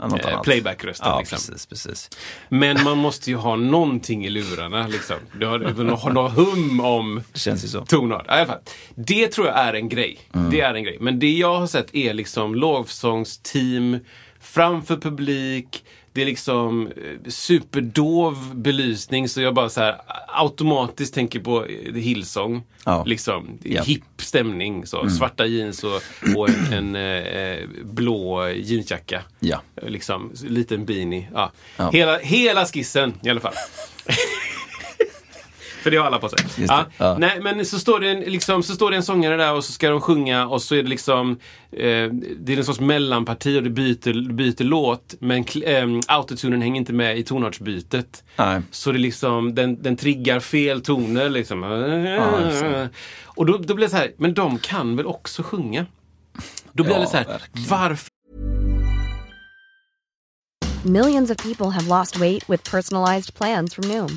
eh, playback-rösten. Ja, liksom. precis, precis. Men man måste ju ha någonting i lurarna. Liksom. Du har, du har något hum om Det känns ju så. tonart. Ja. Det tror jag är en grej. Det är en grej. Men det jag har sett är liksom lovsångsteam framför publik. Det är liksom eh, superdov belysning så jag bara så här automatiskt tänker på eh, Hillsong. Ja. Liksom Ja. hipp stämning. Så. Svarta jeans och, och en, en eh, blå jeansjacka. Ja. Liksom, liten beanie. Ja. Ja. Hela, hela skissen i alla fall. För det har alla på sig. Ja. Ja. Nej, men så står, det en, liksom, så står det en sångare där och så ska de sjunga och så är det liksom eh, Det är en sorts mellanparti och det byter, byter låt men eh, autotunen hänger inte med i tonartsbytet. Nej. Så det liksom, den, den triggar fel toner liksom. så. och då, då blir det så här, men de kan väl också sjunga? Då blir Ja, det så här, verkligen. varför Millions of people have lost weight with personalized plans from Noom,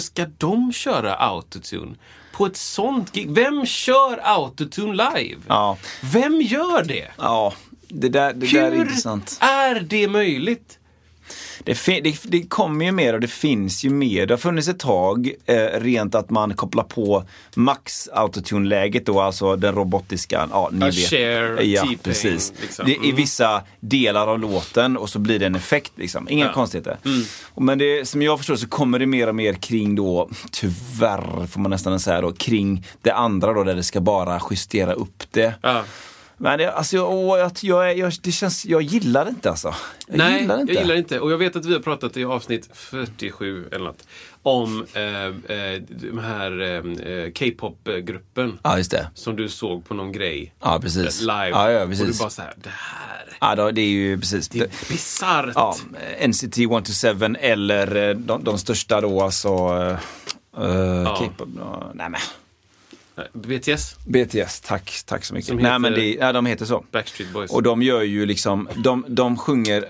Ska de köra autotune på ett sånt gig? Vem kör autotune live? Ja. Vem gör det? Ja, det där, det Hur där är intressant. är det möjligt? Det, det, det kommer ju mer och det finns ju mer. Det har funnits ett tag eh, rent att man kopplar på max autotune-läget då, alltså den robotiska. Ja, ni Ja, vet. Cher, ja, precis. liksom. Det, I Mm. vissa delar av låten och så blir det en effekt liksom. Inga Ja. Mm. konstigheter. Och Men det, som jag förstår så kommer det mer och mer kring då, tyvärr får man nästan säga då, kring det andra då där det ska bara justera upp det. Ja. Men det, alltså, jag, jag, jag, jag, det känns, jag gillar det inte alltså. Jag Nej, gillar inte. jag gillar inte. Och jag vet att vi har pratat i avsnitt 47 eller något om eh, eh, den här eh, K-pop-gruppen. Ja, just det. Som du såg på någon grej. Ja, precis. Live. Ja, ja, Och du precis. bara så här, det här. Ja, då, det är ju precis. Det är bisarrt. Ja, NCT 127 eller eh, de, de största då alltså. Uh, K-pop. ja, nej men. BTS, BTS, tack, tack så mycket. Som nej men det, ja, de heter så. Backstreet Boys. Och de gör ju liksom, de, de sjunger,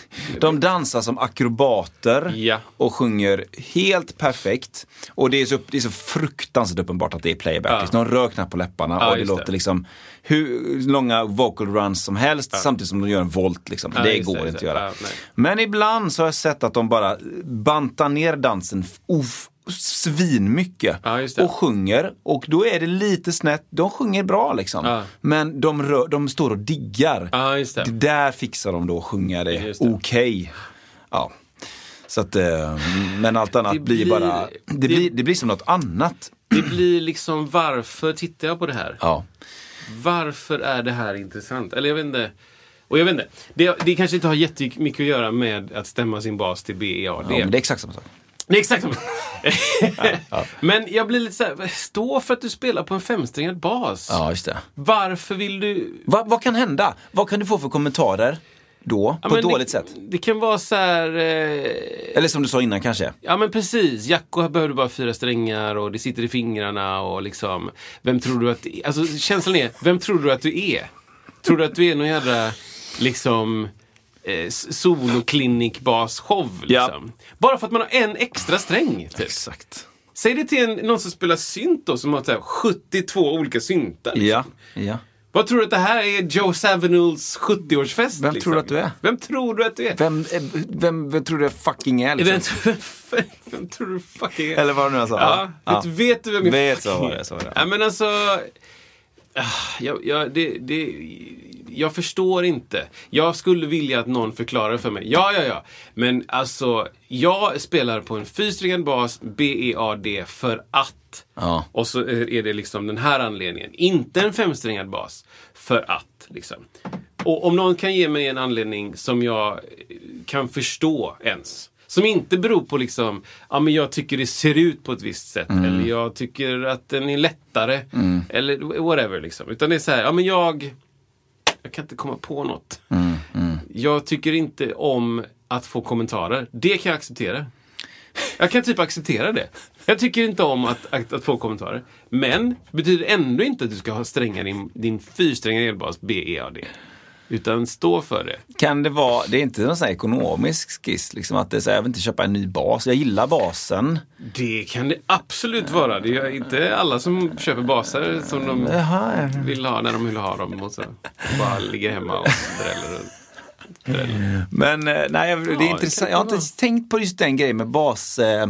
de dansar som akrobater Ja. och sjunger helt perfekt. Och det är så, det är så fruktansvärt uppenbart att det är playback. Ja. De rör knappt på läpparna Ja, och det låter det. liksom hur långa vocal runs som helst samtidigt som de gör en volt. Liksom. Det går det, inte att göra. Men ibland så har jag sett att de bara bantar ner dansen of, svinmycket Ja, och sjunger. Och då är det lite snett. De sjunger bra liksom. Ja. Men de, rör, de står och diggar. Ja, det. Det där fixar de då att sjunga det det. okej. Ja. Så att, eh, men allt annat Det blir, bara, det, det- blir, det blir som något annat. Det blir liksom, varför tittar jag på det här? Ja. Varför är det här intressant? Eller jag vet inte. Och jag vet inte. Det, det kanske inte har jättemycket att göra med att stämma sin bas till BEAD. ja, men det är exakt samma sak. Är exakt samma. Men jag blir lite så här, stå för att du spelar på en femsträngad bas. Ja, just det. Varför vill du... Va, vad kan hända? Vad kan du få för kommentarer då? Ja, på ett dåligt det, sätt? Det kan vara så här... Eh, Eller som du sa innan kanske? Ja men precis, Jacko behövde bara fyra strängar och det sitter i fingrarna och liksom Vem tror du att Alltså känslan är, vem tror du att du är? Tror du att du är någon jävla liksom eh, soloklinikbas-show liksom? Bara för att man har en extra sträng typ. Exakt. Säg det till en, någon som spelar synt då som har så här, 72 olika syntar. Liksom. Ja, ja. Vad tror du att det här är Joe Savinuls 70-årsfest? Vem liksom? tror du att du är? Vem tror du att du är? Vem, eh, vem, vem tror du jag fucking är? Vem, Liksom? vem, vem tror du fucking är? Eller vad du nu sa? Ja, Ja. Vet, vet du vem jag Vet, fucking så var är? det, så var det. Ja, men alltså... ah, Jag, jag, det, det, jag förstår inte. Jag skulle vilja att någon förklarar för mig. Ja, ja, ja. Men alltså, jag spelar på en fyrsträngad bas, B-E-A-D, för att. Ja. Och så är det liksom den här anledningen. Inte en femsträngad bas, för att. Liksom. Och om någon kan ge mig en anledning som jag kan förstå ens. Som inte beror på liksom, ja men jag tycker det ser ut på ett visst sätt. Eller jag tycker att den är lättare. Eller whatever liksom. Utan det är så här, ja men jag, jag kan inte komma på något. Jag tycker inte om att få kommentarer. Det kan jag acceptera. Jag kan typ acceptera det. Jag tycker inte om att, att, att få kommentarer. Men betyder ändå inte att du ska ha stränga din, din fyrsträngade elbas BEAD. Utan stå för det. Kan det vara, det är inte någon sån här ekonomisk skiss, liksom att det är så här, jag vill inte köpa en ny bas. Jag gillar basen. Det kan det absolut vara. Det är inte alla som köper baser som de vill ha när de vill ha dem. Och så bara ligger hemma och dräller runt. Men eh, nej, det är det intressant. Jag har inte tänkt på just den grejen med bas. Eh,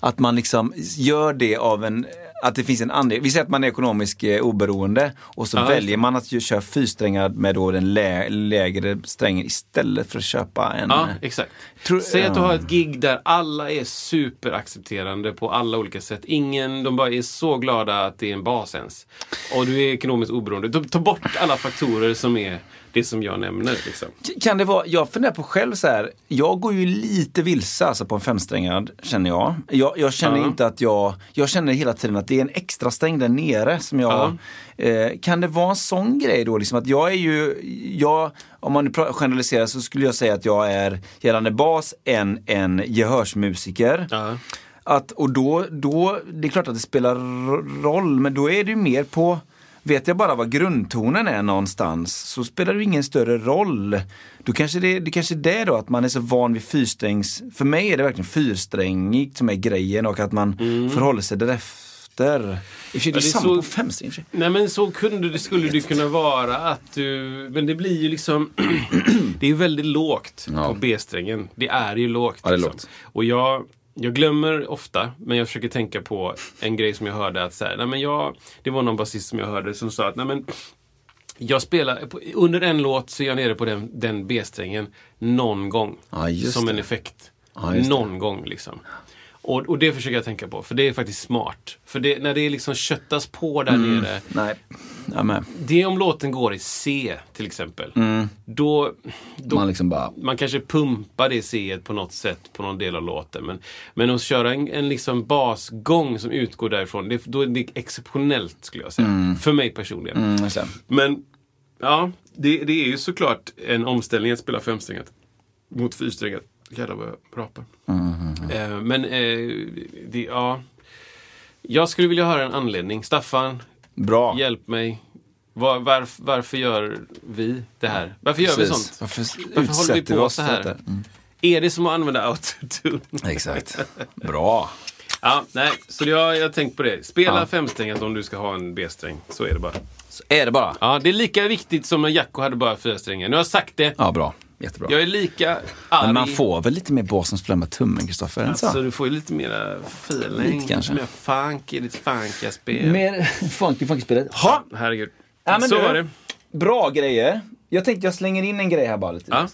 att man liksom gör det av en att det finns en anledning. Vi säger att man är ekonomiskt eh, oberoende och så Ja, väljer man att ju köra fyrsträngad med då den lä lägre strängen istället för att köpa en. Ja, eh, exakt. Tror- Säg att du har ett gig där alla är superaccepterande på alla olika sätt. Ingen, de bara är så glada att det är en bas ens. Och du är ekonomiskt oberoende. Ta bort alla faktorer som är det som jag nämner. Liksom. Kan det vara, jag funderar på själv så här, jag går ju lite vilse alltså på en femsträngad känner jag. Jag, jag känner Ja. inte att jag, jag känner hela tiden att det är en extra sträng där nere som jag, eh, kan det vara en sån grej då liksom att jag är ju, jag, om man generaliserar så skulle jag säga att jag är gällande bas en, en gehörsmusiker. Ja. Att, och då, då, det är klart att det spelar ro- roll, men då är det ju mer på Vet jag bara vad grundtonen är någonstans så spelar det ingen större roll. Då kanske det, det kanske är det då att man är så van vid fyrsträngs... För mig är det verkligen fyrsträngigt som är grejen och att man förhåller sig därefter. I och för det är Mm. samma så- på femsträngigt. Nej men så kunde det, skulle det kunna vara att du... Men det blir ju liksom... det är ju väldigt lågt Ja. på B-strängen. Det är ju lågt. Ja, det är liksom. lågt. Och jag, jag glömmer ofta, men jag försöker tänka på en grej som jag hörde att så här, nej men jag, Det var någon basist som jag hörde som sa att nej men jag spelar, under en låt så är jag nere på den, den B-strängen någon gång. Just som en det. effekt. Ja, just det. någon gång liksom. Och, och det försöker jag tänka på, för det är faktiskt smart. För det, när det liksom köttas på där Mm. nere. Nej, jag med. Det om låten går i C till exempel. Då, då Mm. Man liksom bara... man kanske pumpar det C på något sätt på någon del av låten. Men, men att köra en, en liksom basgång som utgår därifrån, det, då är det exceptionellt skulle jag säga. För mig personligen. Mm. Men ja, det, det är ju såklart en omställning att spela femsträngat mot fyrsträngat. Vad jag rapar. Eh, men eh, det, ja. Jag skulle vilja höra en anledning. Staffan, Bra. hjälp mig. Var, varf, varför gör vi det här? Varför gör vi sånt? Varför, Varför håller vi på så här? Mm. Är det som att använda autotune? Exakt. Bra. ja, nej, så jag, har tänkt på det. Spela Ja. femsträngat om du ska ha en B-sträng. Så är det bara. Så är det bara. Ja, det är lika viktigt som när Jacko hade bara fyra strängar. Nu har jag sagt det. Ja, bra. Jättebra. Jag är lika arg. Men man får väl lite mer bas som spelar med tummen, Kristoffer? Alltså, du får ju lite mera feeling. Lite kanske. Mer funky, lite funkiga spel. Mer funky funky spelet. Ha! Herregud. Ja, men så du, var det. Bra grejer. Jag tänkte jag slänger in en grej här bara lite. Ja.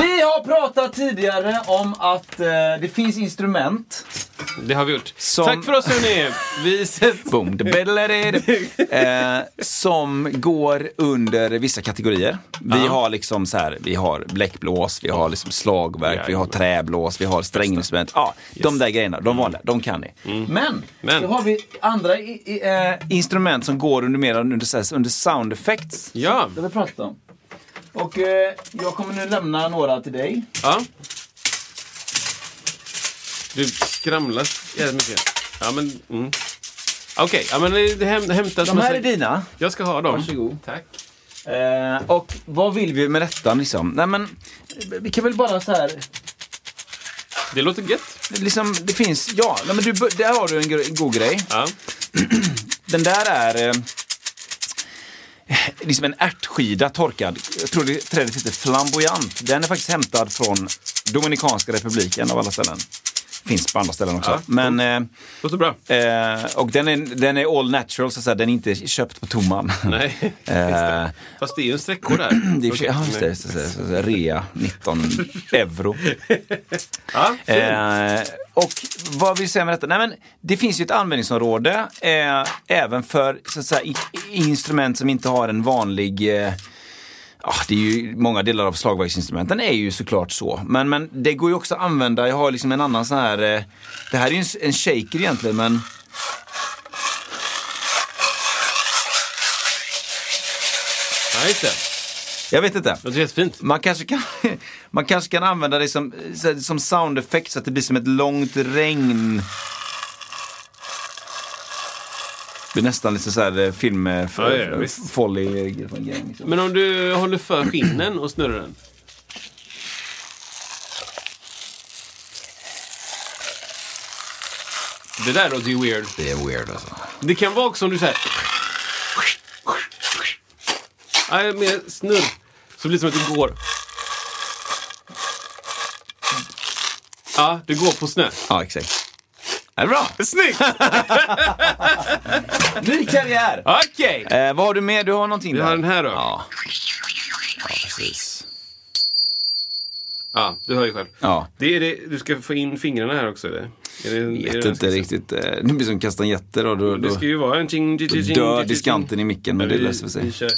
Vi har pratat tidigare om att eh, det finns instrument. Det har vi gjort. Som- Tack för oss hörni. Vi ses. Boom, de eh, som går under vissa kategorier. Vi Ja. har liksom så här, vi har bläckblås, vi har liksom slagverk, vi har träblås, vi har stränginstrument. Ja, de där grejerna, de vanliga, de kan ni. Men, Mm. Men. så har vi andra i, i, eh, instrument som går under mer under, under sound effects. Ja. Det vi pratat om. Och eh, jag kommer nu lämna några till dig. ja. Du skramlar jävligt mycket. Ja, men... Mm. Okej, ja, men det häm, hämtas... De här är dina. Jag ska ha dem. Varsågod. Tack. Eh, och vad vill vi med detta liksom? Nej men, vi kan väl bara så här, Det låter gött. liksom, det finns, ja, nej, men du, där har du en god grej. Ja. Den där är eh, Eh, liksom en ärtskida torkad. Jag tror det trädet heter flamboyant. Den är faktiskt hämtad från Dominikanska republiken av alla ställen. Finns på andra ställen också. Ja, Men, eh, Låter bra. eh, och den är, den är all natural, så att säga, den är inte köpt på tomman. Nej. Eh. Fast det är ju en streckkod här. Det är, sig- ja, just det, det, just det. Rea 19 euro. Ja. Eh, och vad vill jag säga med detta? Nej, men det finns ju ett användningsområde eh, även för så att säga, instrument som inte har en vanlig eh, Ja, det är ju många delar av slagverksinstrumenten är ju såklart så. Men, men det går ju också att använda, jag har liksom en annan sån här, eh, det här är ju en, en shaker egentligen men ja, just det. jag vet inte. Det låter jättefint. Man kanske kan, man kanske kan använda det som, så- som sound effect så att det blir som ett långt regn. Det blir nästan lite så här eh, film eh, Ja, för, ja, folly liksom. Men om du håller för skinnen och snurrar den. Det där låter ju weird. Det är weird alltså. Det kan vara också om du säger. Nej, mer snurr. Så blir det som att du går... Ja, du går på snö. Ja, exakt. Är det bra? Snyggt! Ny karriär! Okej! Eh, vad har du med? Du har någonting Vi där? har den här då. Ja. Ja, precis. Ja, du hör ju själv. Ja. Det är det, du ska få in fingrarna här också eller? Är det, är det Vet inte ska- riktigt. eh, Det blir som kastanjetter och då, Det då, ska ju vara en ching, då ching, ching, dör diskanten i micken, men det vi- löser sig. vi kör.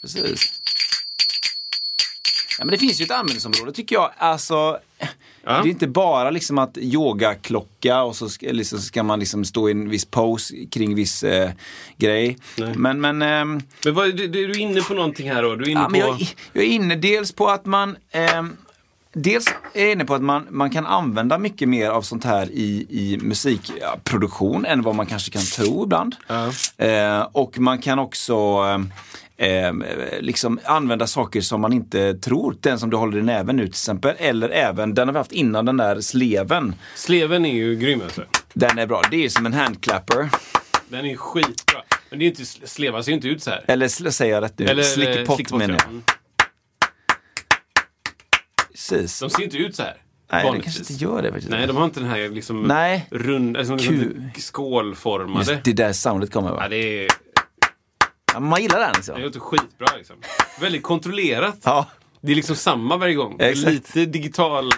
Precis. Ja, men det finns ju ett användningsområde tycker jag. Alltså, Ja. Det är inte bara liksom att yogaklocka och så ska, liksom, ska man liksom stå i en viss pose kring viss eh, grej. Nej. Men, men, ehm, Men vad, du, du är inne på någonting här då? Du är inne ja, på... men jag, jag är inne dels på att man ehm, Dels är jag inne på att man, man kan använda mycket mer av sånt här i, i musikproduktion än vad man kanske kan tro ibland. Ja. Eh, och man kan också eh, liksom använda saker som man inte tror. Den som du håller i näven nu till exempel. Eller även den har vi haft innan, den där sleven. Sleven är ju grym alltså. Den är bra. Det är som en handclapper. Den är skitbra. Men det är inte, slevar ser ju inte ut så här. Eller säger jag rätt nu? Eller slickpot, menar ja. jag. Mm. Precis. De ser inte ut så här. Nej, det vanligtvis. kanske inte gör det faktiskt. Nej, de har inte den här liksom Nej. rund, alltså, Kul. liksom skålformade. Just det där soundet kommer va? Ja, det är, Ja, man gillar den det liksom. låter skitbra liksom. Väldigt kontrollerat. Ja. Det är liksom samma varje gång. Det Exakt. lite digital...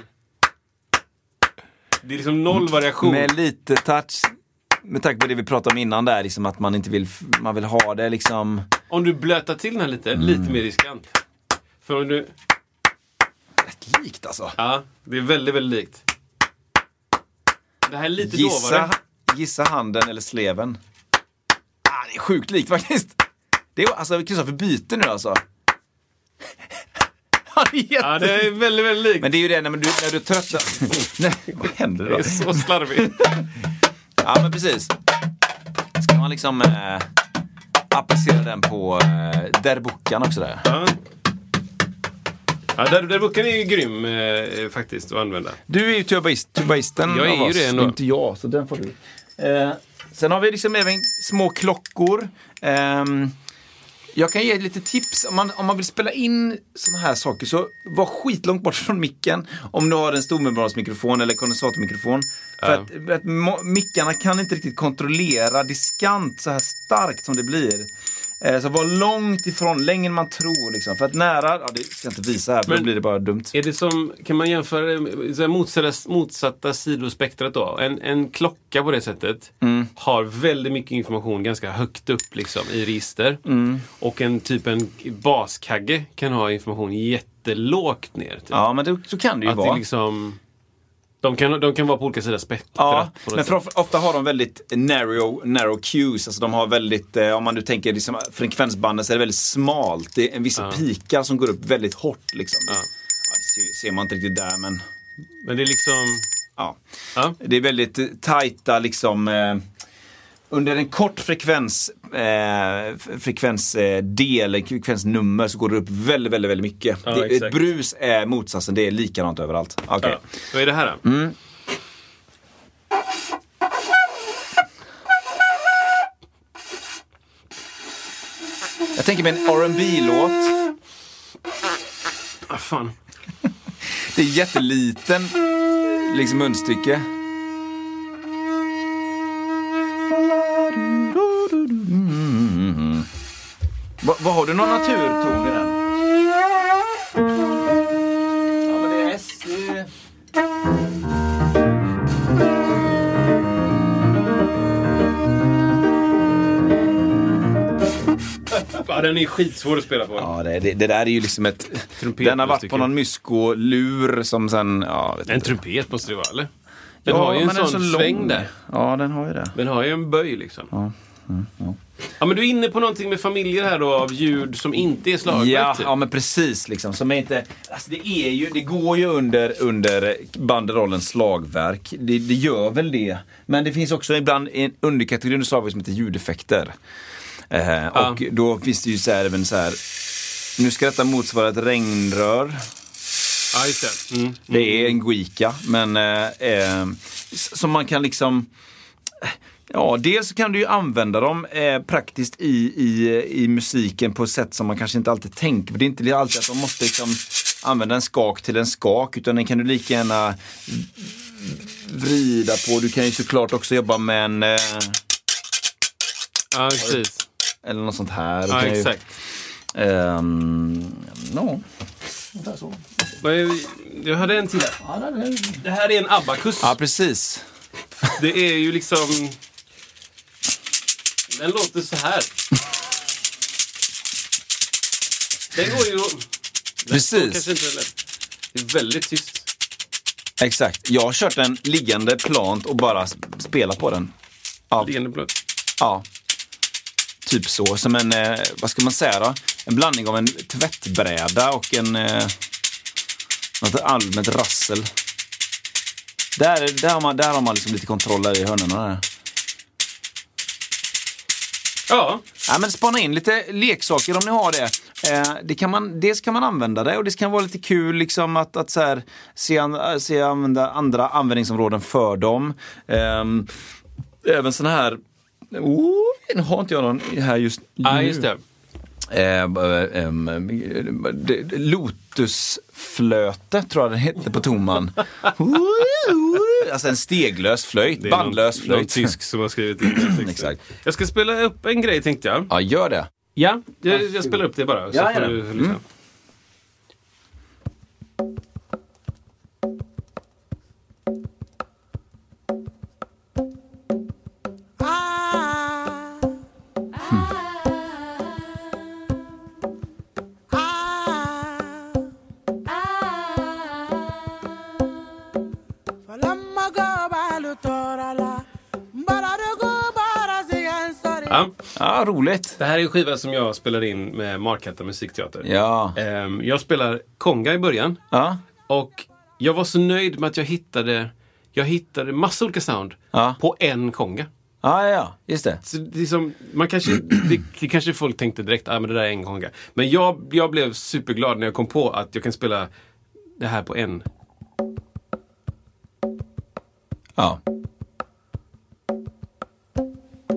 Det är liksom noll variation. Med lite touch. Med tanke på det vi pratade om innan där, liksom att man inte vill, man vill ha det liksom Om du blötar till den här lite, Mm. lite mer riskant. För om du... rätt likt alltså. Ja, det är väldigt, väldigt likt. Det här är lite Gissa, dovare. gissa handen eller sleven. Ah, det är sjukt likt faktiskt. Det är alltså Kristoffer byter nu alltså. Ja, det är jätte... Ja, det är väldigt, väldigt likt. Men det är ju det när, du, när du tröttnar. Nej, vad händer Det då? är så slarvigt. Ja, men precis. Ska man liksom eh, applicera den på eh, derbuckan också där. Ja. Ja, boken är ju grym eh, faktiskt att använda. Du är ju tubaist, tubaisten Jag är av ju oss, det ändå. inte jag, så den får du. Eh, sen har vi liksom även små klockor. Ehm, jag kan ge lite tips. Om man, om man vill spela in såna här saker så var skitlångt bort från micken. Om du har en stormembransmikrofon eller kondensatormikrofon. För att, att mickarna kan inte riktigt kontrollera diskant så här starkt som det blir. Eh, så var långt ifrån, längre än man tror. Liksom. För att nära, ja, det ska jag inte visa här för då Men- blir det bara dumt. Är det som, kan man jämföra det så motsatta, motsatta sidospektrat då? En, en klocka på det sättet Mm. har väldigt mycket information ganska högt upp liksom, i register. Mm. Och en typ en baskagge kan ha information jättelågt ner. Typ. Ja, men det, så kan det ju Att det vara. liksom, de, kan, de kan vara på olika sidor spektrat. Ja, men ofta har de väldigt narrow, narrow cues. Alltså de har väldigt, eh, om man nu tänker liksom, frekvensbanden så är det väldigt smalt. Det är en vissa Ja. pikar som går upp väldigt hårt. Liksom. Ja. Ja, det ser, ser man inte riktigt där men Men det är liksom... ja. Ja. Det är väldigt eh, tajta liksom eh, under en kort frekvens, eh, frekvensdel, eh, frekvensnummer så går det upp väldigt, väldigt, väldigt mycket. Ja, det, ett brus är motsatsen, det är likadant överallt. Okej. Ja. Vad är det här då? Mm. Jag tänker mig en rb låt Ah, fan. Det är jätteliten liksom munstycke. Va, vad har du någon naturton i den? Ja, men det är S. Ja, den är skitsvår att spela på. Ja, det, det, det där är ju liksom ett... Trumpet, den har varit på någon mysko-lur som sen... Ja, vet En inte. trumpet måste det vara, eller? Den Ja, har ju en men den är sån så sväng lång. där. Ja, den har ju det. Den har ju en böj liksom. Ja. Ja, men du är inne på någonting med familjer här då av ljud som inte är slagverk Ja, typ. ja, men precis. Liksom, som är inte, alltså det, är ju, det går ju under, under banderollen slagverk. Det, det gör väl det. Men det finns också ibland en underkategori under slagverk som heter ljudeffekter. Eh, Och då finns det ju så här, även så här. Nu ska detta motsvara ett regnrör. Ja, det. Mm. Det är en guika, men eh, eh, som man kan liksom... Ja, dels kan du ju använda dem eh, praktiskt i, i, i musiken på ett sätt som man kanske inte alltid tänker på. Det är inte alltid att de måste liksom använda en skak till en skak, utan den kan du lika gärna vrida på. Du kan ju såklart också jobba med en... Eh, Ja, precis. eller något sånt här. Ja, kan ju, exakt. ehm, no. Jag hade en till. Det här är en abakus. Ja, precis. Det är ju liksom... Den låter så här. Den går ju... Precis. Kanske inte den Det är väldigt tyst. Exakt. Jag har kört den liggande plant och bara sp- spelat på den. Ja, Liggande blöt. ja. Typ så. Som en, eh, vad ska man säga då? En blandning av en tvättbräda och en... Eh, något allmänt rassel. Där, där, har man, där har man liksom lite kontroll i hörnorna. Där. Ja, Ja, men spana in lite leksaker om ni har det. Eh, det kan man, dels kan man använda det och det kan vara lite kul liksom att, att så här, se, an, se använda andra användningsområden för dem. Ehm, även såna här, oh, nu har inte jag någon här just nu. just det. Eh, eh, ehm, det- Lotusflöte tror jag den hette på tomman. alltså en steglös flöjt, bandlös någon, någon flöjt. tysk som har skrivit in. Exakt. Jag ska spela upp en grej tänkte jag. Ja, gör det. Ja, jag, jag spelar upp det bara. Så Ja, får du lyssna. Mm. Ja. Ja, roligt. Det här är en skiva som jag spelar in med Markatta musikteater. Ja. Ehm, Jag spelar konga i början. Ja. Och jag var så nöjd med att jag hittade jag hittade massa olika sound Ja. på en konga. Ja, ja, ja, just det. Så det, som, man kanske, det, det kanske folk tänkte direkt, ah, men det där är en konga. Men jag, jag blev superglad när jag kom på att jag kan spela det här på en. Ja,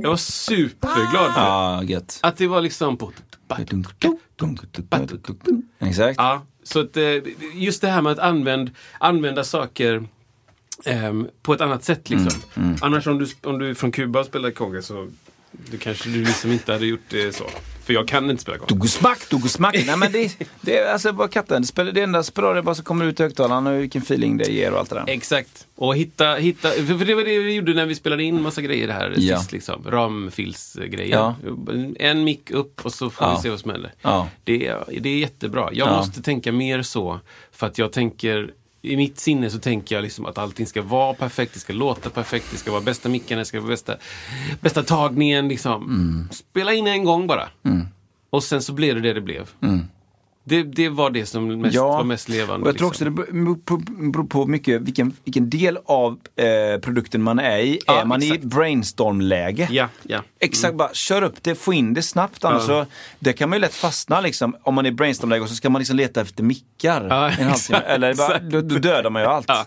Jag var superglad för ja gött. att det var liksom på... Exakt. Ja, så att, eh, just det här med att använd, använda saker ehm, på ett annat sätt. Liksom. Annars om du, om du är från Kuba och spelar konga så du kanske du liksom inte hade gjort det så. För jag kan inte spela konga. Dogosmack, dogosmack. Nej men det, det är alltså bara katten. Det, spelar, det enda som spelar är vad som kommer ut i högtalarna och vilken feeling det ger och allt det där. Exakt. Och hitta, hitta för det var det vi gjorde när vi spelade in massa grejer här Ja. sist. Liksom. Ramfilsgrejen. En mick upp och så får Ja. vi se vad som händer. Ja. Det, är, det är jättebra. Jag Ja. måste tänka mer så. För att jag tänker i mitt sinne så tänker jag liksom att allting ska vara perfekt, det ska låta perfekt, det ska vara bästa micken, det ska vara bästa, bästa tagningen. Liksom. Mm. Spela in en gång bara. Och sen så blev det det det blev. Det, det var det som mest, var mest levande. jag tror också liksom. det beror på, mycket vilken, vilken del av eh, produkten man är i. Ja, är man exakt. i brainstorm-läge? Ja, ja. Exakt, bara kör upp det, få in det snabbt. Annars så, det kan man ju lätt fastna liksom. Om man är i brainstorm-läge och så ska man liksom leta efter mickar Ja, en halvtimme. Eller bara, då, då dödar man ju allt. Ja.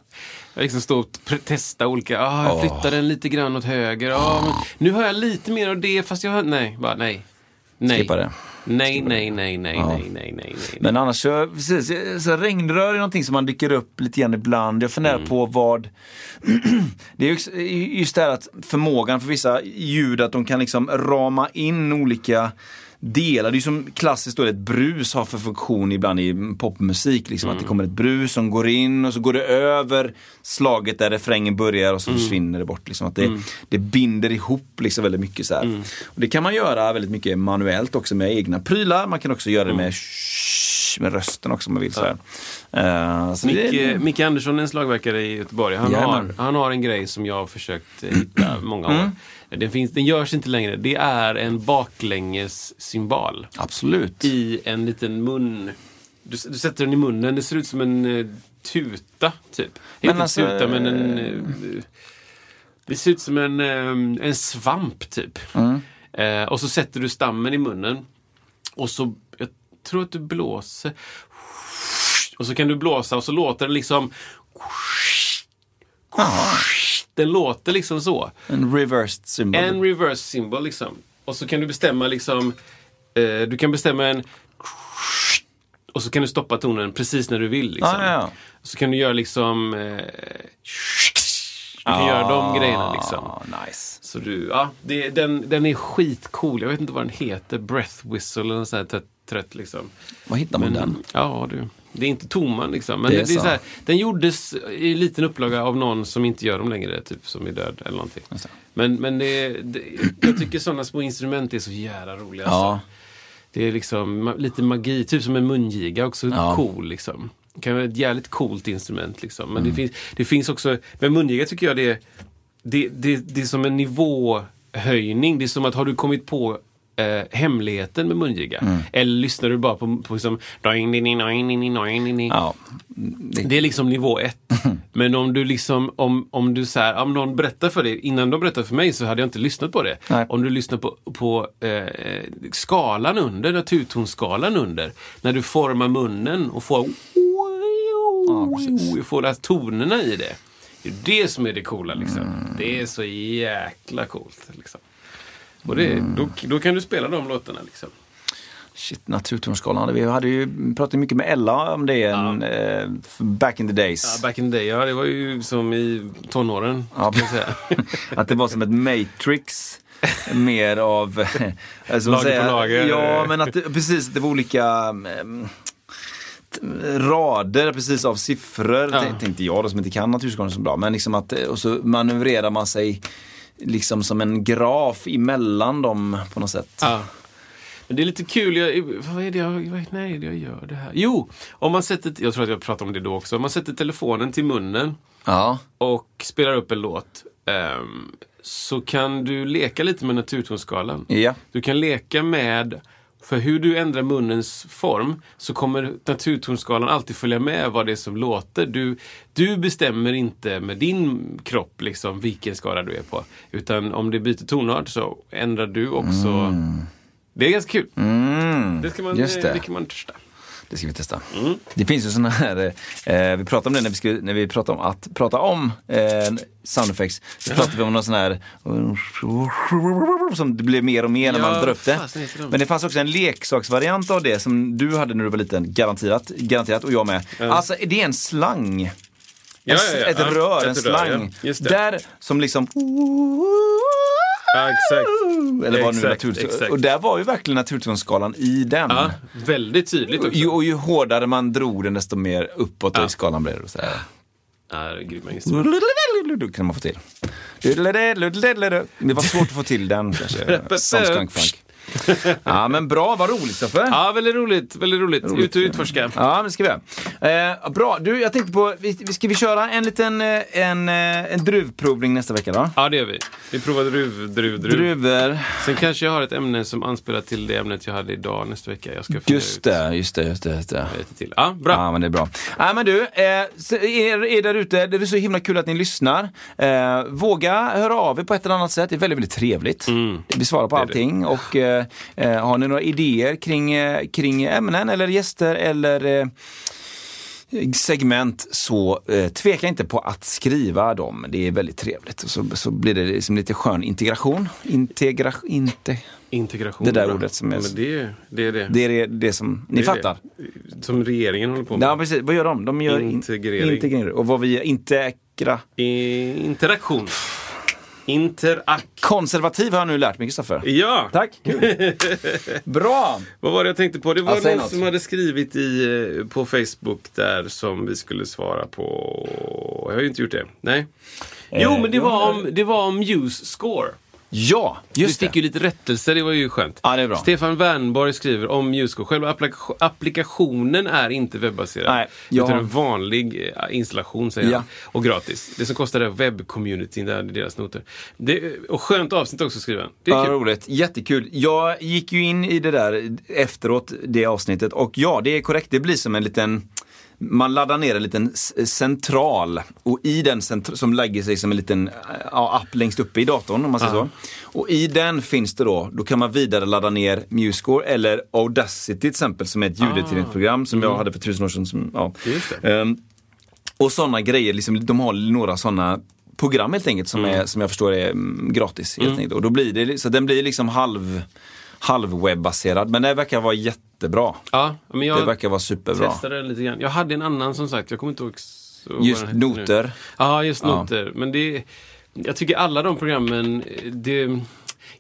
Jag liksom stå och testa olika, ah, jag flyttar den lite grann åt höger. Ah, men nu har jag lite mer av det fast jag har, nej, bara nej. Nej. Skippa det. Nej, nej, nej, nej, nej, nej, nej, nej. Men annars så, precis, så regnrör är någonting som man dyker upp lite grann ibland. Jag funderar Mm. på vad... det är just det här att förmågan för vissa ljud att de kan liksom rama in olika delar. Det är ju som klassiskt då ett brus har för funktion ibland i popmusik. Liksom, Mm. Att det kommer ett brus som går in och så går det över slaget där refrängen börjar och så Mm. försvinner det bort. Liksom, att det, det binder ihop liksom väldigt mycket. Så. Mm. Och det kan man göra väldigt mycket manuellt också med egna prylar. Man kan också göra det Mm. med shh, med rösten också om man vill. Så här. Eh, så Micke, det, Micke Andersson är en slagverkare i Göteborg. Han har, han har en grej som jag har försökt hitta många år. Den, finns, den görs inte längre. Det är en baklänges symbol absolut. i en liten mun. Du, du sätter den i munnen. Det ser ut som en eh, tuta, typ. Men Inte alltså, tuta, men en... eh, det ser ut som en, eh, en svamp, typ. Mm. Eh, och så sätter du stammen i munnen. Och så, jag tror att du blåser. Och så kan du blåsa och så låter det liksom... Den låter liksom så. En reversed symbol. En reverse symbol liksom. Och så kan du bestämma liksom, eh, du kan bestämma en och så kan du stoppa tonen precis när du vill. Liksom. Ah, ja, ja. Så kan du göra liksom eh, Du kan göra de grejerna liksom. Ah, nice. Så du, ja, det, den, den är skitcool. Jag vet inte vad den heter. Breath whistle eller något sånt här trött, trött liksom. Var hittar man den? Ja, du. Det är inte Toman liksom. Men Det det är det är så. här, den gjordes i liten upplaga av någon som inte gör dem längre, typ som är död eller någonting. Det. Men, men det, det, jag tycker sådana små instrument är så jävla roliga. Ja. Alltså. Det är liksom ma- lite magi, typ som en mungiga, också Ja. cool liksom. Det kan vara ett jävligt coolt instrument liksom. Men Mm. det, finns, det finns också, med mungiga tycker jag det är, det, det, det är som en nivåhöjning. Det är som att har du kommit på eh, hemligheten med mungiga? Mm. Eller lyssnar du bara på, på liksom, Ja. Det, det är liksom nivå ett. Men om du liksom, om, om du så här, om någon berättar för dig, innan de berättar för mig så hade jag inte lyssnat på det. Nej. Om du lyssnar på, på eh, skalan under, naturtonskalan under, när du formar munnen och får, får de här tonerna i det. Det är det som är det coola liksom. Det är så jäkla coolt. Liksom. Och det, då, då kan du spela de låtarna liksom. Shit, naturtonskalan. Vi hade ju pratat mycket med Ella om det en, eh, back in the days. Ja, back in the day, ja det var ju som i tonåren. Ja. Att det var som ett matrix. Mer av... Alltså, Lager säga, på lager. Ja, men att precis, det var olika mm, rader precis av siffror. Ja. Tänk- Tänkte jag då som inte kan naturskalan så bra. Men liksom att, och så manövrerar man sig liksom som en graf emellan dem på något sätt. Ja. Men det är lite kul, jag, vad är det jag, vad, nej, jag gör det här? Jo, om man sätter, jag tror att jag pratade om det då också, om man sätter telefonen till munnen Ja. och spelar upp en låt ehm, så kan du leka lite med naturtonskalan. Ja. Du kan leka med, för hur du ändrar munnens form så kommer naturtonskalan alltid följa med vad det är som låter. Du, du bestämmer inte med din kropp liksom vilken skala du är på. Utan om det byter tonart så ändrar du också. Det är ganska kul. Mm. Det, ska man, Just det. det kan man testa. Det ska vi testa. Mm. Det finns ju sådana här, eh, vi pratade om det när vi, skulle, när vi pratade om att prata om eh, sound effects. Så pratade vi om någon sån här som det blev mer och mer när Ja, man drar upp det. Men det fanns också en leksaksvariant av det som du hade när du var liten, garanterat, garanterat och jag med. Alltså det är en slang. En- ja. Ett rör, en slang. Där som liksom Ja, exakt. eller vad nu Exakt, naturton. exakt. Och där var ju verkligen naturtonskalan i den. Ja, väldigt tydligt också. Och ju, och ju hårdare man drog den desto mer uppåt Ja. i skalan blev det. och Så här. Ja, grymma kan man få till. Det var svårt att få till den kanske. Som Skunk Funk. Ja men bra, vad roligt Stoffe. Ja, väldigt roligt. Väldigt roligt. Ut och utforska. Ja, det ska vi göra. Eh, bra, du jag tänkte på, vi, ska vi köra en liten eh, en, eh, en druvprovning nästa vecka då? Ja, det gör vi. Vi provar druv, druv, druv. Druvor. Sen kanske jag har ett ämne som anspelar till det ämnet jag hade idag nästa vecka. Jag ska Just ut det, just det, just det. Just det. lite till. Ja, bra. Ja, men det är bra. Ja, men du, eh, er, er där ute, det är så himla kul att ni lyssnar. Eh, våga höra av er på ett eller annat sätt, det är väldigt, väldigt trevligt. Vi svarar på Mm. Det är det. allting och eh, har ni några idéer kring, eh, kring ämnen eller gäster eller eh, segment så eh, tveka inte på att skriva dem. Det är väldigt trevligt. Så, så blir det liksom lite skön integration. Integra, inte, Integration. Det där ordet som är- Ja, det, det är det. det är det, det som ni fattar. Som regeringen håller på med. Ja, precis. Vad gör de? De gör in- Integrering. integrering. Och vad vi integra. Interaktion. Interak. Konservativ har jag nu lärt mig, Kristoffer. Ja! Tack. Bra. Vad var det jag tänkte på? Det var någon något. som hade skrivit i, eh, på Facebook där som vi skulle svara på. Jag har ju inte gjort det. Nej. Jo, men det var om, det var om Muse Score. Ja, just det. fick ju lite rättelse, det var ju skönt. Ja, det är bra. Stefan Wernborg skriver om Musescore. Själva applika- applikationen är inte webbaserad. Nej, jag- Utan en vanlig eh, installation, säger Ja. han. Och gratis. Det som kostar är webbcommunityn, där är deras noter. Det, och skönt avsnitt också, skriver han. Det är Ja, kul. roligt. Jättekul. Jag gick ju in i det där efteråt, det avsnittet. Och ja, det är korrekt. Det blir som en liten man laddar ner en liten central och i den som lägger sig som en liten ja, app längst uppe i datorn om man säger så. Och i den finns det då, då kan man vidare ladda ner MuseScore eller Audacity till exempel som är ett ljudediteringsprogram som jag hade för tusen år sedan. Som, ja. Ehm, och sådana grejer, liksom, de har några sådana program helt enkelt som, är, som jag förstår är mm, gratis. Helt enkelt. Och då blir det, så den blir liksom halv, halvwebbaserad. Men det verkar vara jättebra. Ja, men jag Det verkar vara superbra. testade lite grann. Jag hade en annan som sagt, jag kommer inte ihåg Just hette nu. noter. Ja, just Ja. noter. Men det, jag tycker alla de programmen, eh, det,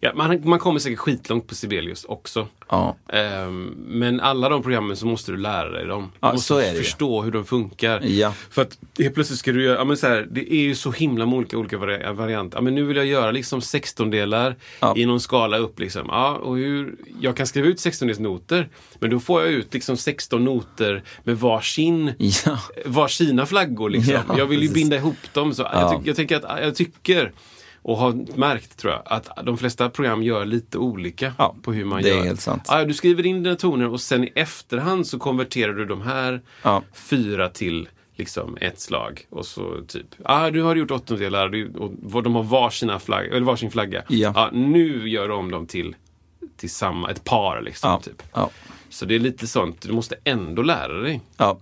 ja, man, man kommer säkert skitlångt på Sibelius också. Ja. Ehm, men alla de programmen så måste du lära dig dem. Du Ja, måste förstå hur de funkar. Ja. För att helt plötsligt ska du göra, ja men så här, det är ju så himla många olika, olika vari- varianter. Ja men nu vill jag göra liksom 16-delar Ja. i någon skala upp liksom. Ja, och hur, jag kan skriva ut 16-delsnoter, men då får jag ut liksom 16 noter med varsin Ja. var sina flaggor liksom. Ja, jag vill ju precis. binda ihop dem. Så Ja. jag, ty- jag, tänker att, jag tycker och har märkt tror jag att de flesta program gör lite olika Ja, på hur man det är gör. helt sant. Ja, du skriver in dina toner och sen i efterhand så konverterar du de här Ja. fyra till liksom ett slag. Och så typ, ah, du har gjort åttondelar du- och de har varsina flagg, eller varsin flagga. Ja. Ah, nu gör om dem till, till samma, ett par liksom. Ja. Typ. Ja. Så det är lite sånt, du måste ändå lära dig Ja.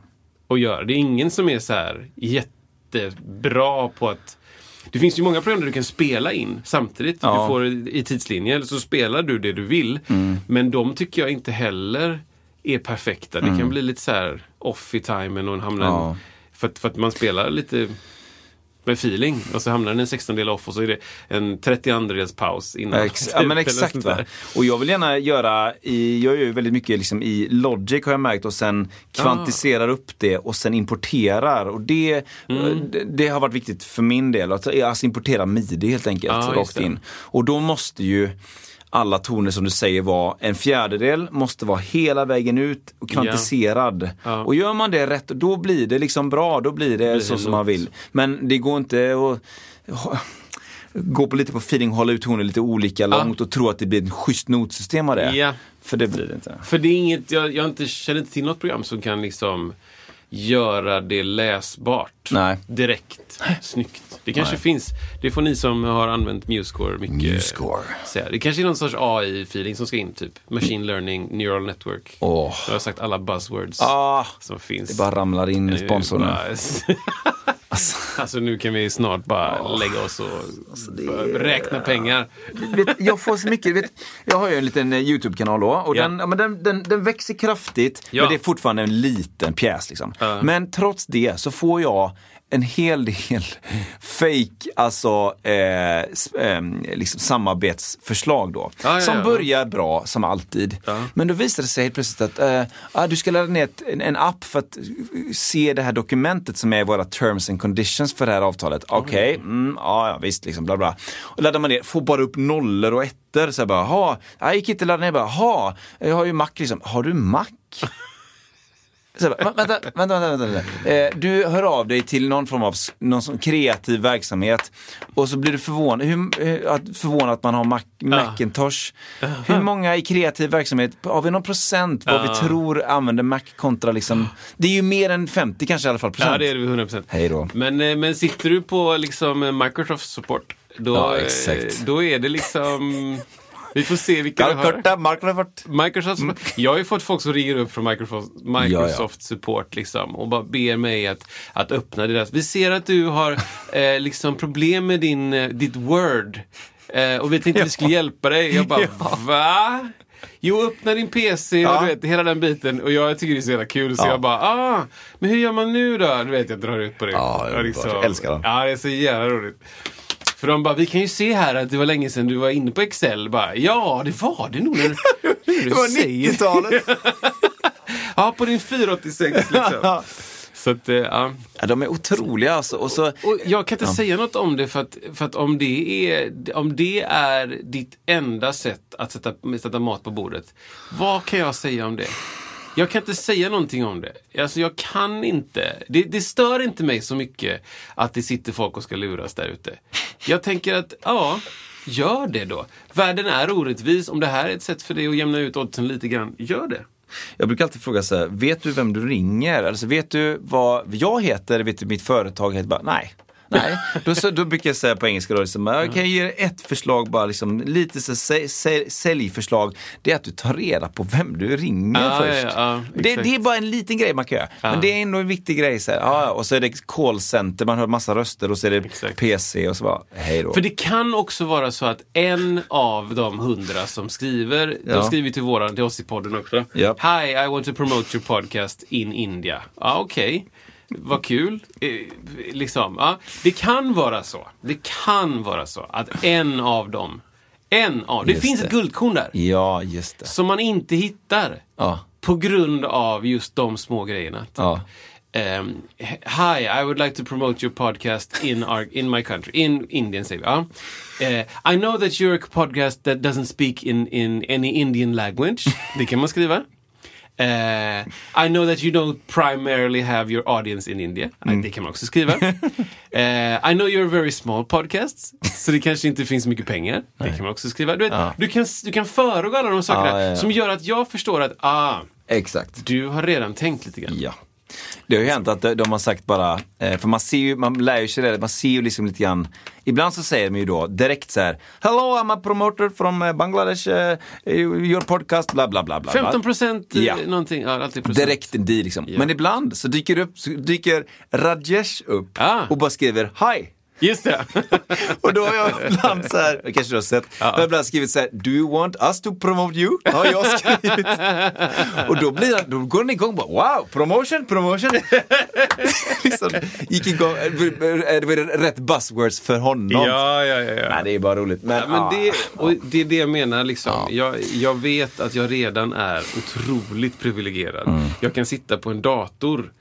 att göra. Det är ingen som är så här jättebra på att det finns ju många program där du kan spela in samtidigt. Ja. Du får i tidslinjer, så spelar du det du vill. Mm. Men de tycker jag inte heller är perfekta. Det kan bli lite så här off i timen och hamna Mm. Ja. för, att, för att man spelar lite med feeling och så hamnar den en 16 del off och så är det en 32 dels paus innan. Ex- ja men exakt. Och jag vill gärna göra, i, jag gör ju väldigt mycket liksom i Logic har jag märkt och sen kvantiserar upp det och sen importerar. Och det, Mm. det, det har varit viktigt för min del, att alltså importera midi helt enkelt, Ja, just rakt in. Och då måste ju alla toner som du säger vara en fjärdedel, måste vara hela vägen ut och kvantiserad. Ja. Och gör man det rätt, då blir det liksom bra, då blir det blir så det som man vill. Men det går inte att gå på lite på feeling, hålla ut toner lite olika långt och tro att det blir ett schysst notsystem av det. Ja. För det blir det inte. För det är inget, jag, jag inte, känner inte till något program som kan liksom göra det läsbart Nej. direkt, snyggt. Det kanske Nej. finns, det får ni som har använt MuseScore mycket MuseScore. säga. Det kanske är någon sorts AI-feeling som ska in, typ machine learning, neural network. Åh. Jag har sagt alla buzzwords Ah, som finns. det bara ramlar in Nu sponsorerna. bara- alltså nu kan vi snart bara lägga oss och Alltså, börja räkna pengar. vet, jag får så mycket, vet, jag har ju en liten eh, YouTube-kanal då och Ja. den, men den, den, den växer kraftigt Ja. men det är fortfarande en liten pjäs. Liksom. Ja. Men trots det så får jag en hel del fake, alltså eh, eh, liksom samarbetsförslag då. Ja, som ja. börjar bra, som alltid. Ja. Men då visar det sig helt plötsligt att eh, ah, du ska ladda ner ett, en, en app för att eh, se det här dokumentet som är våra terms and conditions för det här avtalet. Okej, mm, ja, ja visst, liksom bla bla. Och laddar man ner, får bara upp nollor och ettor. Så jag bara, ha, jag gick inte ladda ner, bara, ha, jag har ju Mac liksom. Har du Mac? Så bara, "Va- vänta, vänta, vänta, vänta. Eh, du hör av dig till någon form av någon sån kreativ verksamhet och så blir du förvånad, hur, eh, förvånad att man har Mac, Macintosh. Hur många i kreativ verksamhet, har vi någon procent vad vi tror använder Mac kontra liksom, det är ju mer än 50 kanske i alla fall procent. Ja, det är det 100%. Hej då. Men, eh, men sitter du på liksom Microsoft support, då, Ja, eh, exakt. då är det liksom... Vi får se vilka du har. Microsoft. Microsoft. Jag har ju fått folk som ringer upp från Microsoft, Microsoft support liksom, och bara ber mig att, att öppna deras. Vi ser att du har eh, liksom problem med din, eh, ditt Word eh, och vi tänkte att vi skulle hjälpa dig. Jag bara, va? Jo, öppna din PC och Ja. du vet, hela den biten. Och jag tycker det är så jävla kul. Så Ja. jag bara, ah, men hur gör man nu då? Du vet, jag drar ut på det. Ja, Och liksom- jag älskar det. Ja, det är så jävla roligt. För de bara, vi kan ju se här att det var länge sedan du var inne på Excel. Bara, ja, det var det nog. När du, när du Det var säger- 90-talet. Ja, på din 486 liksom. Så att, eh, ja. Ja, de är otroliga alltså. Och så, Och jag kan inte säga något om det för att, för att om, det är, om det är ditt enda sätt att sätta, sätta mat på bordet, vad kan jag säga om det? Jag kan inte säga någonting om det. Alltså jag kan inte. Det, det stör inte mig så mycket att det sitter folk och ska luras där ute. Jag tänker att, ja, gör det då. Världen är orättvis. Om det här är ett sätt för dig att jämna ut oddsen lite grann, gör det. Jag brukar alltid fråga så här, vet du vem du ringer? Alltså vet du vad jag heter? Vet du mitt företag heter? Bara, nej. Nej, då, då brukar jag säga på engelska då, liksom, jag kan ge er ett förslag, bara liksom, lite så, sälj, sälj, säljförslag. Det är att du tar reda på vem du ringer Ja, först. ja, ja, det, det är bara en liten grej man kan göra. Men det är ändå en viktig grej. Så här, ja, och så är det callcenter, man hör massa röster och så är det Exakt. PC och så bara, hej då. För det kan också vara så att en av de hundra som skriver, Ja. de skriver till, våran, till oss i podden också. Japp. Hi, I want to promote your podcast in India. Ja, okej. Vad kul. Eh, liksom, ja. Det kan vara så. Det kan vara så att en av dem, en av, det Just finns det. ett guldkorn där. Ja, just det. Som man inte hittar. Ja. På grund av just de små grejerna. Ja. Um, hi, I would like to promote your podcast in our in my country, in Indian, vi. Ja. Eh, I know that you're a podcast that doesn't speak in, in any Indian language. Det kan man skriva. Eh, I know that you don't primarily have your audience in India. Eh, Det kan man också skriva. Eh, I know you're a very small podcast. Så det kanske inte finns mycket pengar. Det kan man också skriva. Du, vet, du, kan, du kan föregå alla de sakerna Ja, ja, ja. som gör att jag förstår att ah, Exakt. du har redan tänkt lite grann. Ja. Det har ju hänt att de har sagt bara, eh, för man ser ju, man lär ju sig det, man ser ju liksom lite grann, ibland så säger de ju då direkt så här, Hello I'm a promoter from eh, Bangladesh, eh, your podcast, bla bla bla. bla bla." 15 procent Ja. någonting, ja, alltid procent. Direkt en deal liksom. Men ibland så dyker, upp, så dyker Rajesh upp Ah. och bara skriver Hi! Just det. Och då har jag ibland så här, kanske du har sett, jag har ibland skrivit så här, Do you want us to promote you? Har jag skrivit. och då, blir han, då går den igång bara, wow, promotion, promotion. liksom, gick igång, det var rätt buzzwords för honom. ja, ja, ja. Nej, det är bara roligt. Men, Ja, men ah, det, och det är det jag menar. Liksom. Jag, jag vet att jag redan är otroligt privilegierad. Jag kan sitta på en dator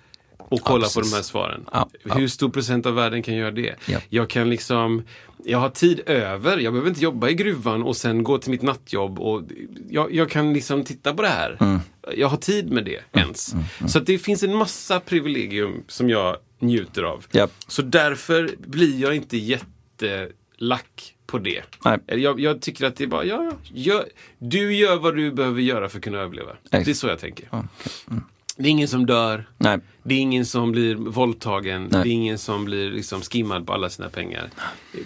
och kolla på precis. de här svaren. Ja, ja. Hur stor procent av världen kan göra det? Ja. Jag kan liksom jag har tid över. Jag behöver inte jobba i gruvan och sen gå till mitt nattjobb. Och jag, jag kan liksom titta på det här. Mm. Jag har tid med det ens. Så att det finns en massa privilegium som jag njuter av. Ja. Så därför blir jag inte jättelack på det. Jag, jag tycker att det är bara, ja, ja, du gör vad du behöver göra för att kunna överleva. Det är så jag tänker. Det är ingen som dör. Nej. Det är ingen som blir våldtagen. Nej. Det är ingen som blir liksom skimmad på alla sina pengar.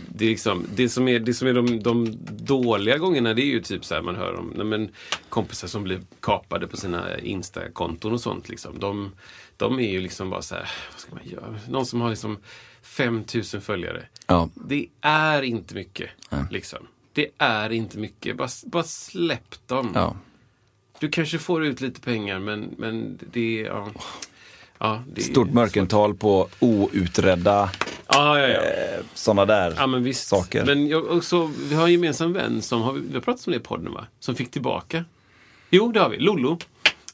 Det, är liksom, det som är, det som är de, de dåliga gångerna det är ju typ så här man hör om nej men, kompisar som blir kapade på sina Insta-konton och sånt. Liksom. De, de är ju liksom bara så här, vad ska man göra? Någon som har liksom 5000 följare. Ja. Det är inte mycket. Liksom. Det är inte mycket. Bara, bara släpp dem. Ja. Du kanske får ut lite pengar men, men det. Ja. Ja, det Stort mörkertal på outredda Ja, ja, ja. eh, sådana där Ja men visst. saker. Men jag, också, vi har en gemensam vän som har, vi har pratat om det i podden va? Som fick tillbaka. Jo, det har vi. Lollo.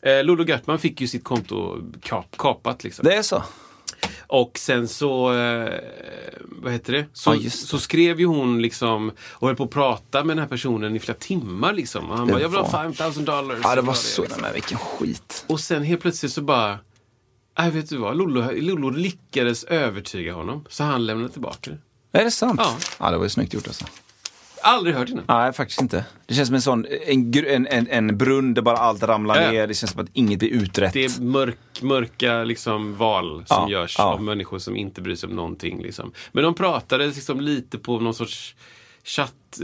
Eh, Lollo Gartman fick ju sitt konto kap, kapat liksom. Det är så? Och sen så, eh, vad heter det? Så, Ja, så skrev ju hon liksom och höll på att prata med den här personen i flera timmar liksom. Och han bara, jag vill ha var- 5000 dollars. Ja, det var så. liksom. Men vilken skit. Och sen helt plötsligt så bara, nej vet du vad, Lollo, Lollo lyckades övertyga honom. Så han lämnade tillbaka det. Är det sant? Ja. ja det var ju snyggt gjort alltså. Aldrig hört innan. Nej, faktiskt inte. Det känns som en sån, en, en, en, en brunn där bara allt ramlar Ja. ner. Det känns som att inget blir utrett. Det är mörk, mörka liksom, val som Ja, görs ja. av människor som inte bryr sig om någonting. Liksom. Men de pratade liksom lite på någon sorts chatt,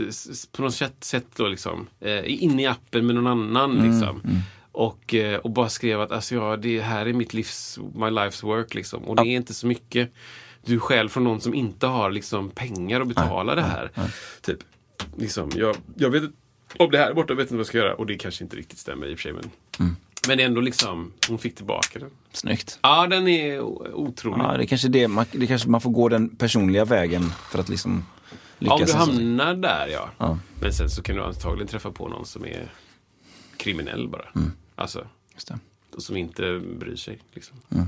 på något sätt, sätt då, liksom. eh, inne i appen med någon annan. Mm, Liksom. Och, eh, och bara skrev att alltså, ja, det här är mitt livs, my life's work. Liksom. Och det är inte så mycket du själv från någon som inte har liksom, pengar att betala det här. Typ. Liksom, jag, jag vet om det här är borta, jag vet inte vad jag ska göra. Och det kanske inte riktigt stämmer i och för sig. Men, Mm. men ändå liksom, hon fick tillbaka den. Snyggt. Ja, den är otrolig. Ja, det är kanske det, man, det kanske man får gå den personliga vägen för att liksom lyckas. Om du hamnar där, ja. Ja. Men sen så kan du antagligen träffa på någon som är kriminell bara. Mm. Alltså, Just det. och som inte bryr sig. Liksom. Mm.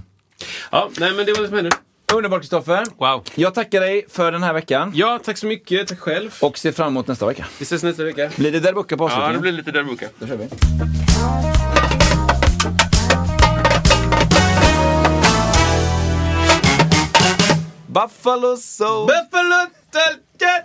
Ja, nej men det var det som hände. Underbart Kristoffer. Wow. Jag tackar dig för den här veckan. Ja, tack så mycket. Tack själv. Och ser fram emot nästa vecka. Vi ses nästa vecka. Blir det där bucka på Ja, avslutningen? det blir lite där boka. Då kör vi. Buffalo Soul. Buffalo Soldier!